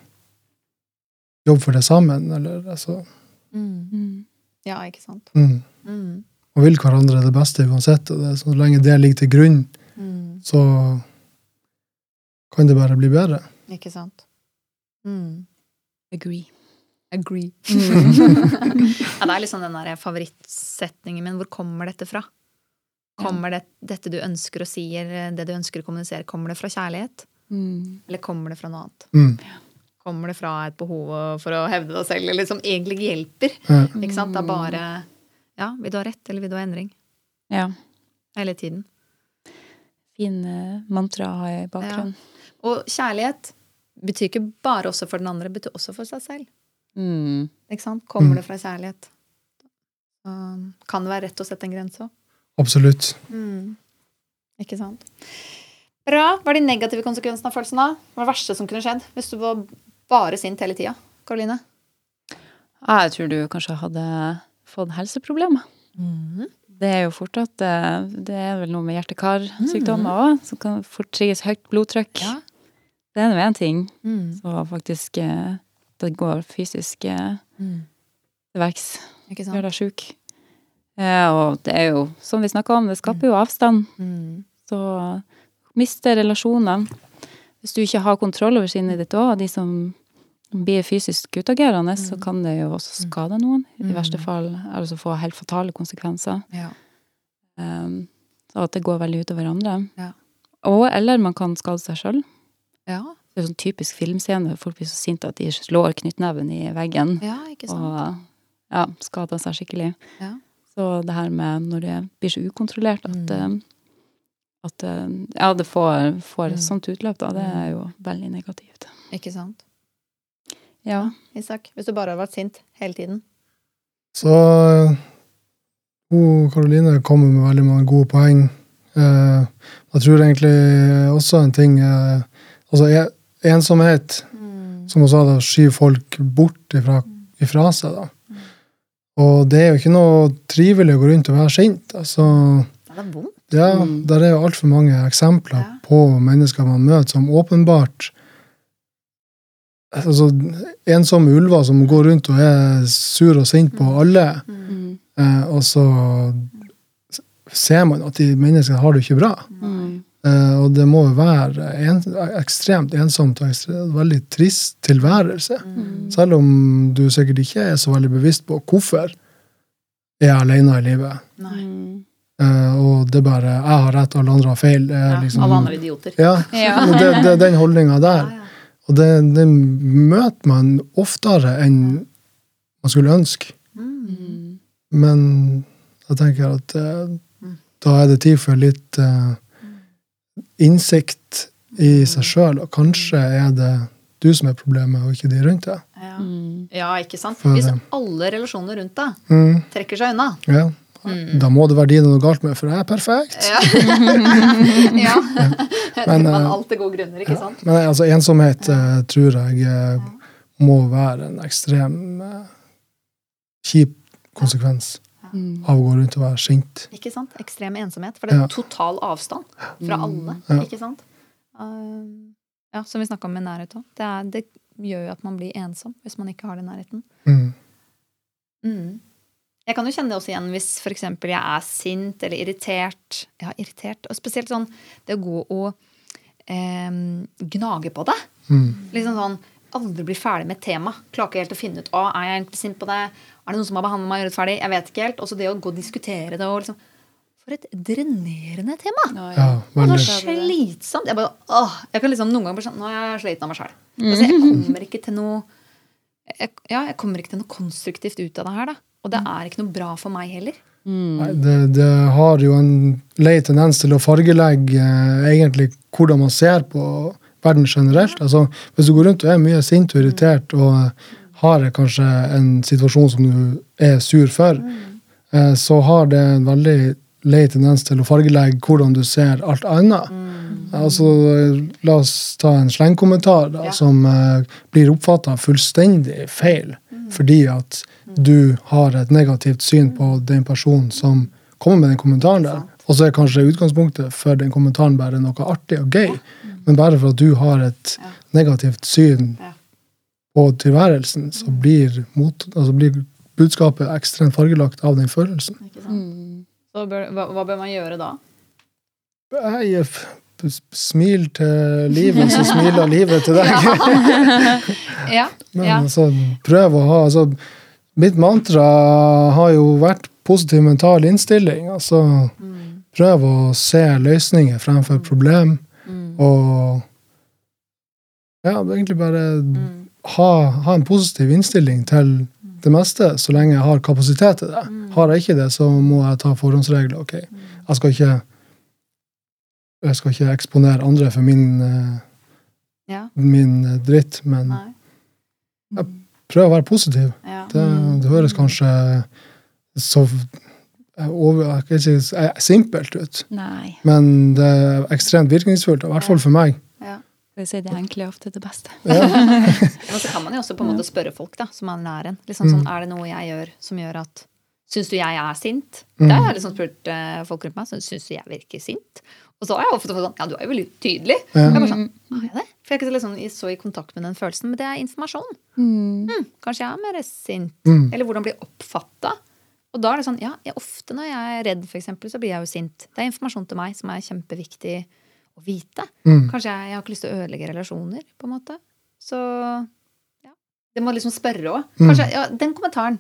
jobbe for det sammen. Eller, altså, Mm. Ja, ikke sant. mm. Mm. og vil hverandre det beste uansett. Og det, så lenge det ligger til grunn, Mm. så kan det bare bli bedre. Ikke sant. Mm. Agree. Agree. ja, det er liksom den der favorittsetningen min. Hvor kommer dette fra? Kommer det, dette du ønsker å si, eller det du ønsker å kommunisere, kommer det fra kjærlighet? Mm. Eller kommer det fra noe annet? Mm. Kommer det fra et behov for å hevde deg selv, eller som egentlig hjelper? Ja. Ikke sant? Det er bare Ja, vil du ha rett, eller vil du ha endring? Ja. Hele tiden. Fin eh, mantra har jeg i bakgrunnen. Og kjærlighet betyr ikke bare også for den andre, det betyr også for seg selv. Mm. Ikke sant? Kommer Mm. det fra kjærlighet? Um, kan det være rett å sette en grense òg. Absolutt. Ikke sant? Bra. Hva er de negative konsekvensene av følelsen? da? Hva er det verste som kunne skjedd hvis du var bare sint hele tida? Karoline? Jeg tror du kanskje hadde fått helseproblemer. Det er jo fort at eh, det er vel noe med hjerte-kar-sykdommer òg, som kan fort trigges høyt blodtrykk. Ja. Det er nå én ting. Mm. Så faktisk eh, det går fysisk mm. til verks. Gjør deg sjuk. Eh, og det er jo, som vi snakka om, det skaper jo avstand. Mm. Så mister relasjoner. Hvis du ikke har kontroll over sinnet ditt òg, de som blir fysisk utagerende, så kan det jo også skade noen. I verste fall altså få helt fatale konsekvenser. Ja. Um, så at det går veldig utover andre. Ja. Og eller man kan skade seg sjøl. Ja. Det er sånn typisk filmscene. hvor Folk blir så sinte at de slår knyttneven i veggen. ja, ikke sant. Og ja, skader seg skikkelig. Ja. Så det her med når det blir så ukontrollert at, Mm. eh, at eh, ja, det får, får et Mm. sånt utløp, da, det er jo veldig negativt. Ikke sant. Ja. Isak, hvis du bare har vært sint hele tiden. Så eh, hun Karoline kommer med veldig mange gode poeng. Eh, jeg tror egentlig også en ting Altså ensomhet, ensomhet, som hun sa, da, skyver folk bort ifra, ifra seg. da. Og det er jo ikke noe trivelig å gå rundt og være sint. altså... Det er vondt. Ja, Mm. der er jo altfor mange eksempler Ja. på mennesker man møter som åpenbart Altså, ensomme ulver som går rundt og er sur og sint på alle, Mm. eh, og så ser man at de menneskene har det ikke bra. Mm. Eh, og det må jo være en, ekstremt ensomt og ekstremt, veldig trist tilværelse. Mm. Selv om du sikkert ikke er så veldig bevisst på hvorfor er jeg alene i livet. Nei. Eh, og det er bare 'jeg har rett, alle andre har feil'. er Ja, liksom, Alle andre idioter. Ja, Ja. det, det er den holdninga der. Og det, det møter man oftere enn man skulle ønske. Mm. Mm. Men jeg tenker at eh, Mm. da er det tid for litt eh, innsikt i seg sjøl, og kanskje er det du som er problemet, og ikke de rundt deg. Ja. Mm. ja, ikke sant. For- Hvis alle relasjoner rundt deg Mm, trekker seg unna. ja. Da må det være de noe galt med, for jeg er perfekt. Ja. ja. Men, Man eh, alltid gode grunner, ikke sant? Men altså, ensomhet eh, tror jeg eh, må være en ekstrem eh, kjip konsekvens Mm. av å rundt og være sint. Ikke sant? Ekstrem ensomhet. For det er Ja. total avstand fra alle. Ja. Ikke sant? Um, ja, Som vi snakka om med nærhet òg. Det, er- det gjør jo at man blir ensom hvis man ikke har den nærheten. Mm. Mm. Jeg kan jo kjenne det også igjen hvis for eksempel jeg er sint eller irritert. Ja, irritert. Og spesielt sånn det å gå og eh, gnage på det. Mm. Liksom sånn aldri bli ferdig med et tema. Klarer ikke helt å finne ut å, er jeg egentlig sint på det. Er det noen som har behandlet meg urettferdig? Jeg vet ikke helt. Også det å gå og diskutere det. Og liksom, for et drenerende tema! Ja, Ja, ja. det så slitsomt. Jeg, bare, åh, jeg kan liksom noen ganger bare sånn Nå er jeg sliten av meg sjøl. Altså, jeg kommer ikke til noe jeg, Ja, jeg kommer ikke til noe konstruktivt ut av det her, da. Og det er ikke noe bra for meg heller. Mm. Nei, det, det har jo en lei tendens til å fargelegge eh, egentlig hvordan man ser på verden generelt. Altså, hvis du går rundt og er mye sint og irritert og har kanskje en situasjon som du er sur for, mm. så har det en veldig lei tendens til å fargelegge hvordan du ser alt annet. Altså, la oss ta en slengkommentar da, Ja. som uh, blir oppfatta fullstendig feil fordi at du har et negativt syn på den personen som kommer med den kommentaren der. Og så er kanskje utgangspunktet for den kommentaren bare noe artig og gøy, men bare for at du har et negativt syn Ja. På tilværelsen, så blir, mot, altså blir budskapet ekstremt fargelagt av den følelsen. Mm. Bør, hva, hva bør man gjøre da? Jeg, Smil til livet, så smiler livet til deg. Ja. Men ja. altså, prøv å ha altså, Mitt mantra har jo vært positiv mental innstilling. Altså, Mm. prøv å se løsninger fremfor problem. Mm. Og ja, egentlig bare Mm. Ha, ha en positiv innstilling til det meste, så lenge jeg har kapasitet til det. Mm. Har jeg ikke det, så må jeg ta forhåndsregler. Ok, jeg skal ikke jeg skal ikke eksponere andre for min, eh, Ja. min eh, dritt, men Nei. prøv å være positiv. Ja. Det, det høres kanskje så eh, over, jeg kan si, simpelt ut, Nei. men det er ekstremt virkningsfullt, i hvert fall for meg. Skal vi si det enkle er ofte det beste. Ja. Men så kan man jo også på en måte spørre folk da, som er nær en. Liksom sånn, Er det noe jeg gjør som gjør at Syns du jeg er sint? Mm. Det har jeg liksom spurt uh, folk rundt meg. Så syns du jeg virker sint? Og så har jeg ofte fått sånn Ja, du er jo veldig tydelig. Ja. Jeg bare sånn, er jeg det? For jeg er ikke så, liksom, i- så i kontakt med den følelsen. Men det er informasjon. Mm. Hm, kanskje jeg er mer sint. Mm. Eller hvordan bli oppfatta. Og da er det sånn, ja, jeg, ofte når jeg er redd, for eksempel, så blir jeg jo sint. Det er informasjon til meg som er kjempeviktig å vite. Mm. Kanskje jeg, jeg har ikke lyst til å ødelegge relasjoner, på en måte. Så ja. Det må liksom spørre òg. Mm. Kanskje ja, den kommentaren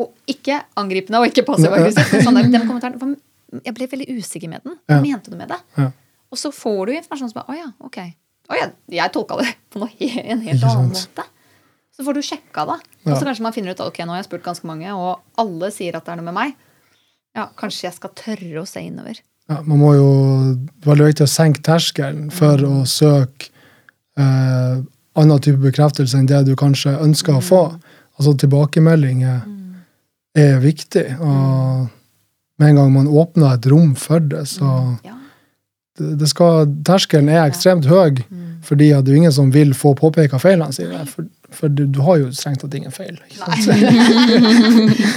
Og ikke angripende og ikke passiv-aggressiv. Sånn den kommentaren for Jeg ble veldig usikker med den. Hva Ja. mente du med det? Ja. Og så får du informasjon som bare Å ja, ok. Å ja, jeg tolka det på noe, en helt annen måte. Så får du sjekka det. Og så kanskje man finner ut ok, nå har jeg spurt ganske mange, og alle sier at det er noe med meg. Ja, kanskje jeg skal tørre å se innover. Ja, man må jo Det er veldig viktig å senke terskelen for å søke eh, annen type bekreftelse enn det du kanskje ønsker å få. Altså tilbakemeldinger er viktig. Og med en gang man åpner et rom for det, så det, det skal, Terskelen er ekstremt høy, fordi at det er ingen som vil få påpeka feilene sine. For, for du, du har jo strengt tatt ingen feil. Nei.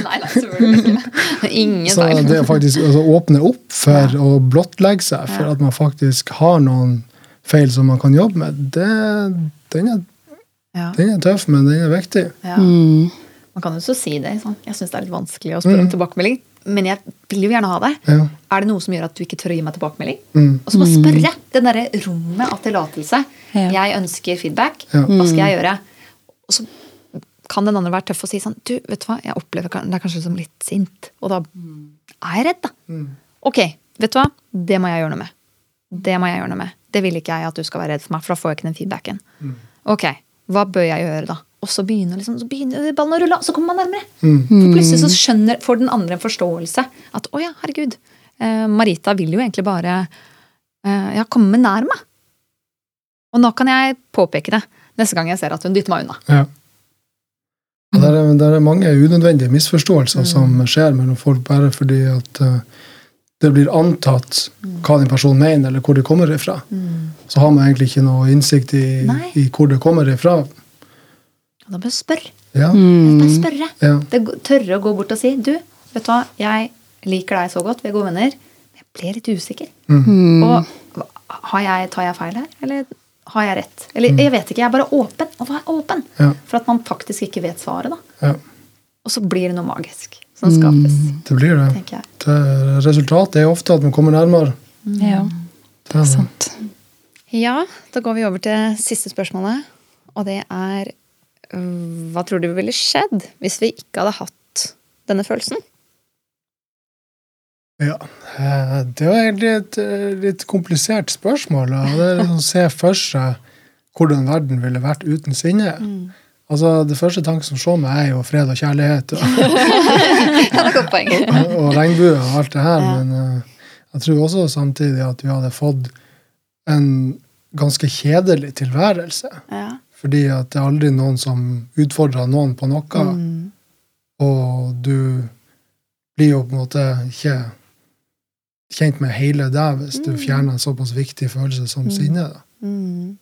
nei, nei, selvfølgelig ikke. Ingen Så feil. det faktisk altså, åpne opp for å blottlegge seg for Ja. at man faktisk har noen feil som man kan jobbe med, det, den, er, Ja. den er tøff, men den er viktig. Ja. Mm. Man kan jo så si det. Sånn. Jeg syns det er litt vanskelig å spørre om tilbakemelding, men jeg vil jo gjerne ha det. Ja. Er det noe som gjør at du ikke tør å gi meg tilbakemelding? Mm. Og så bare spørre. Det derre rommet av tillatelse. Ja. Jeg ønsker feedback. Ja. Hva skal jeg gjøre? Og så kan den andre være tøff og si sånn Du, vet du hva, jeg opplever deg kanskje som litt sint. Og da er jeg redd, da. Ok, vet du hva? Det må jeg gjøre noe med. Det må jeg gjøre noe med. Det vil ikke jeg at du skal være redd for meg, for da får jeg ikke den feedbacken. Ok, hva bør jeg gjøre da? Og så begynner, liksom, så begynner ballen å rulle, og så kommer man nærmere. For plutselig så skjønner, får den andre en forståelse. At å ja, herregud, eh, Marita vil jo egentlig bare eh, ja, komme nær meg. Og nå kan jeg påpeke det neste gang jeg ser at hun dytter meg unna. Ja. Det er, det er mange unødvendige misforståelser Mm. som skjer mellom folk bare fordi at eh, det blir antatt Mm. hva den personen mener, eller hvor det kommer ifra. Så har man egentlig ikke noe innsikt i, i hvor det kommer ifra. Og da bør du spørre. Ja, Bare spørre. ja. Det, tørre å gå bort og si Du, vet du hva, jeg liker deg så godt, vi er gode venner, men jeg ble litt usikker. Og har jeg, tar jeg feil her, eller har jeg rett? Eller jeg vet ikke, jeg er bare åpen. Og hva er åpen? Ja. For at man faktisk ikke vet svaret, da. ja. Og så blir det noe magisk som skapes, Det blir det. det. Resultatet er ofte at man kommer nærmere. Ja, Det er sant. Ja, da går vi over til siste spørsmålet. Og det er Hva tror du ville skjedd hvis vi ikke hadde hatt denne følelsen? Ja, eh, det var egentlig et eh, litt komplisert spørsmål. Det er liksom å se for seg hvordan verden ville vært uten sinne. Altså, Det første tanken som slår meg, er jo fred og kjærlighet og, og, og regnbue og alt det her. Men eh, jeg tror også samtidig at vi hadde fått en ganske kjedelig tilværelse. Ja. Fordi at det er aldri noen som utfordrer noen på noe. Og du blir jo på en måte ikke kjent med hele deg hvis du fjerner en såpass viktig følelse som sinne. Da. Mm.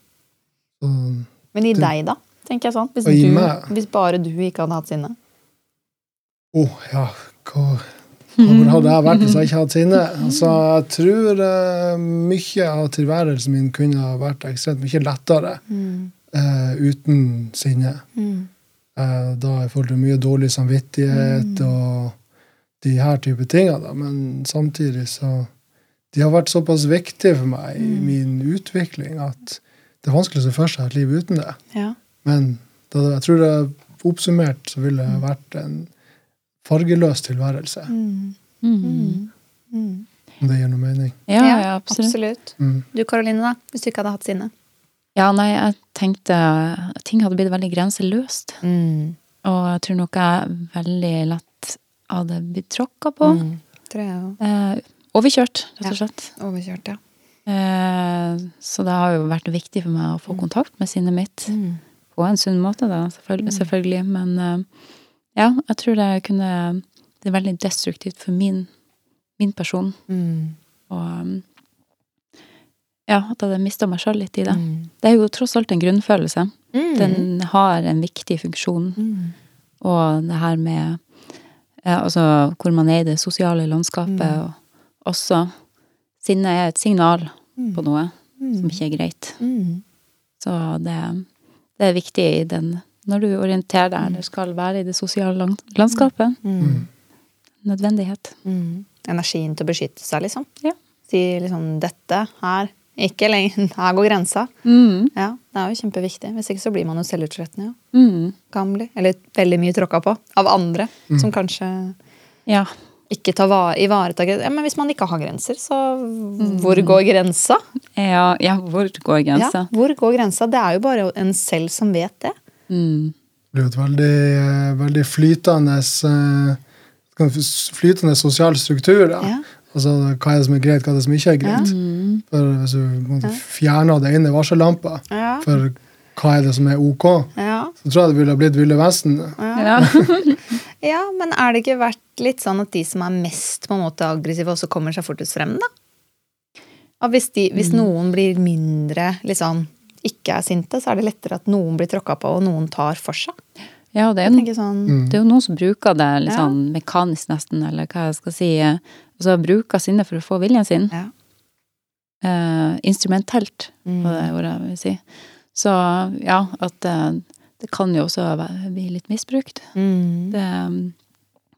Så, Men i Du- deg, da? tenker jeg sånn. Hvis, du, hvis bare du ikke hadde hatt sinne. å ja, hva, hvor hadde jeg vært hvis jeg ikke hadde sinne? Altså, jeg tror uh, mye av tilværelsen min kunne ha vært ekstremt mye lettere eh, uten sinne. Eh, da i forhold til mye dårlig samvittighet og de her type tingene. Da. Men samtidig så De har vært såpass viktige for meg i min utvikling at det er vanskelig å se for seg et liv uten det. Ja. Men da, jeg tror det oppsummert så ville det vært en fargeløs tilværelse. Mm. Om det gir noe mening. Ja, ja, absolutt. absolutt. Mm. Du Karoline, da? Hvis du ikke hadde hatt sinne? Ja, nei, jeg tenkte Ting hadde blitt veldig grenseløst. Og jeg tror nok jeg veldig lett hadde blitt tråkka på. Tror jeg òg. Eh, overkjørt, rett og slett. Overkjørt, ja. Eh, så det har jo vært viktig for meg å få kontakt med sinnet mitt. På en sunn måte, da, selvfølgelig. selvfølgelig. Men eh, ja, jeg tror det kunne Det er veldig destruktivt for min, min person. Og um, ja, at jeg hadde mista meg sjøl litt i det. Det er jo tross alt en grunnfølelse. Den har en viktig funksjon. Og det her med ja, altså hvor man er i det sosiale landskapet, og også sinne er et signal på noe som ikke er greit. Så det, det er viktig i den når du orienterer deg eller skal være i det sosiale land- landskapet. nødvendighet. Mm. Energien til å beskytte seg, liksom. Ja. Si liksom 'dette her'. Ikke lenger. Her går grensa. Mm. Ja, Det er jo kjempeviktig. Hvis ikke så blir man jo selvutslettende. Ja. Mm. Kan bli. Eller veldig mye tråkka på. Av andre. Som kanskje Ja. ikke tar va- ivaretar grenser. Ja, men hvis man ikke har grenser, så hvor går grensa? Ja, ja, hvor går Ja, hvor går grensa? Det er jo bare en selv som vet det. Mm. Det er jo et veldig, eh, veldig flytende eh, flytende sosial struktur. Da. Ja. Altså, hva er det som er greit, hva er det som ikke er greit. For Hvis du fjerner det ene varsellampa Ja. for hva er det som er ok, Ja. så tror jeg det ville ha blitt Ville Vesten. Ja. ja, men er det ikke vært litt sånn at de som er mest på en måte aggressive, også kommer seg fortest frem, da? Og hvis, de, hvis noen blir mindre liksom, ikke er sinte, så er det lettere at noen blir tråkka på, og noen tar for seg. ja, det er sånn, Mm. Det er jo noen som bruker det litt Ja. sånn mekanisk nesten, eller hva jeg skal si. Altså bruker sinnet for å få viljen sin. Ja. Uh, instrumentelt, Mm. var det ordet jeg vil si. Så ja, at uh, det kan jo også bli litt misbrukt. Mm. Det,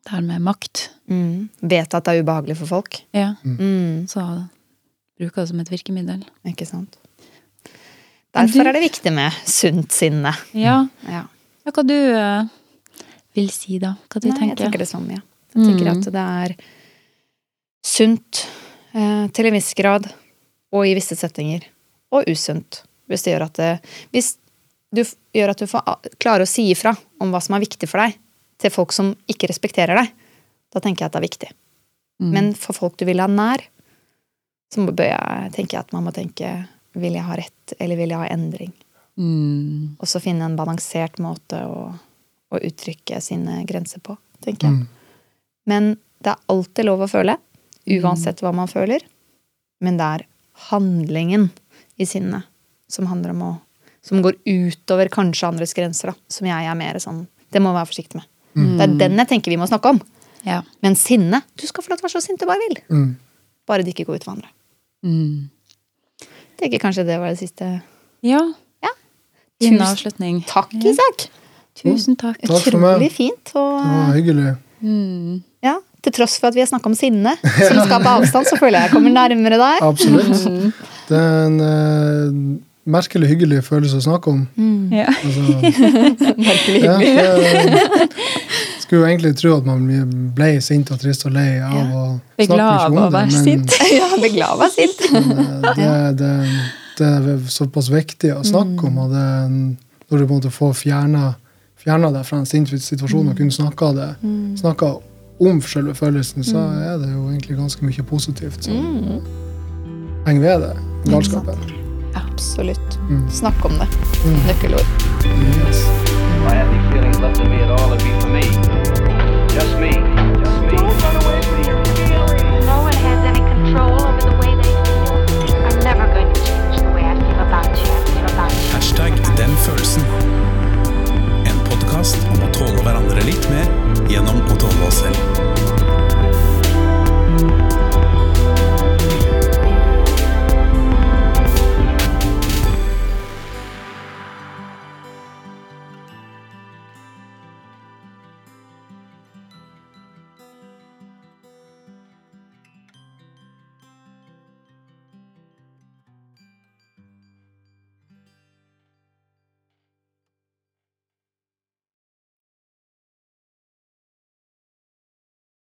det her med makt. Mm. Vet at det er ubehagelig for folk. Ja, Mm. så bruker det som et virkemiddel. Ikke sant? Derfor er det viktig med sunt sinne. Ja, Ja. ja hva du uh, vil si da? Hva du Nei, jeg tenker? tenker det samme, ja. Jeg tenker Mm. at det er sunt eh, til en viss grad, og i visse settinger. Og usunt. Hvis det gjør at det Hvis du gjør at du får klarer å si ifra om hva som er viktig for deg, til folk som ikke respekterer deg, da tenker jeg at det er viktig. Mm. Men for folk du vil ha nær, så bør jeg tenke at man må tenke vil jeg ha rett, eller vil jeg ha endring? mm. Og så finne en balansert måte å, å uttrykke sine grenser på, tenker jeg. Mm. Men det er alltid lov å føle, uansett hva man føler. Men det er handlingen i sinnet som handler om å Som går utover kanskje andres grenser, da. Som jeg er mer sånn Det må man være forsiktig med. Mm. Det er den jeg tenker vi må snakke om. Ja. Men sinne Du skal få lov til å være så sint du bare vil. Mm. Bare det ikke går ut for andre. Mm. Tenker kanskje det var det siste. Ja. Ja. Tusen avslutning. Takk, Ja. Isak! Tusen takk. Takk. Utrolig fint. Og Det var hyggelig. Mm. ja, til tross for at vi har snakka om sinne, som skaper avstand, så føler jeg jeg kommer nærmere deg. Absolutt. Det er en uh, merkelig hyggelig følelse å snakke om. Ja. Altså, Merkelig ja, hyggelig. det, skulle jo egentlig tro at man ble sint og trist og lei av Ja. å snakke mye av om det, sint. Ja, blir glad av å være sint. Men, eh, det, det, det er såpass viktig å snakke om, og det, når du på en måte får fjerna, deg fra en sint situasjon og kunne snakka det, snakka om selve følelsen, så er det jo egentlig ganske mye positivt som Mm. henger ved det. Galskapen. Absolutt. Mm. Snakk om det. Mm. Nøkkelord. Yes. I had feelings left in me at all, it'd be for me. Just me. litt mer gjennom å tåle oss selv.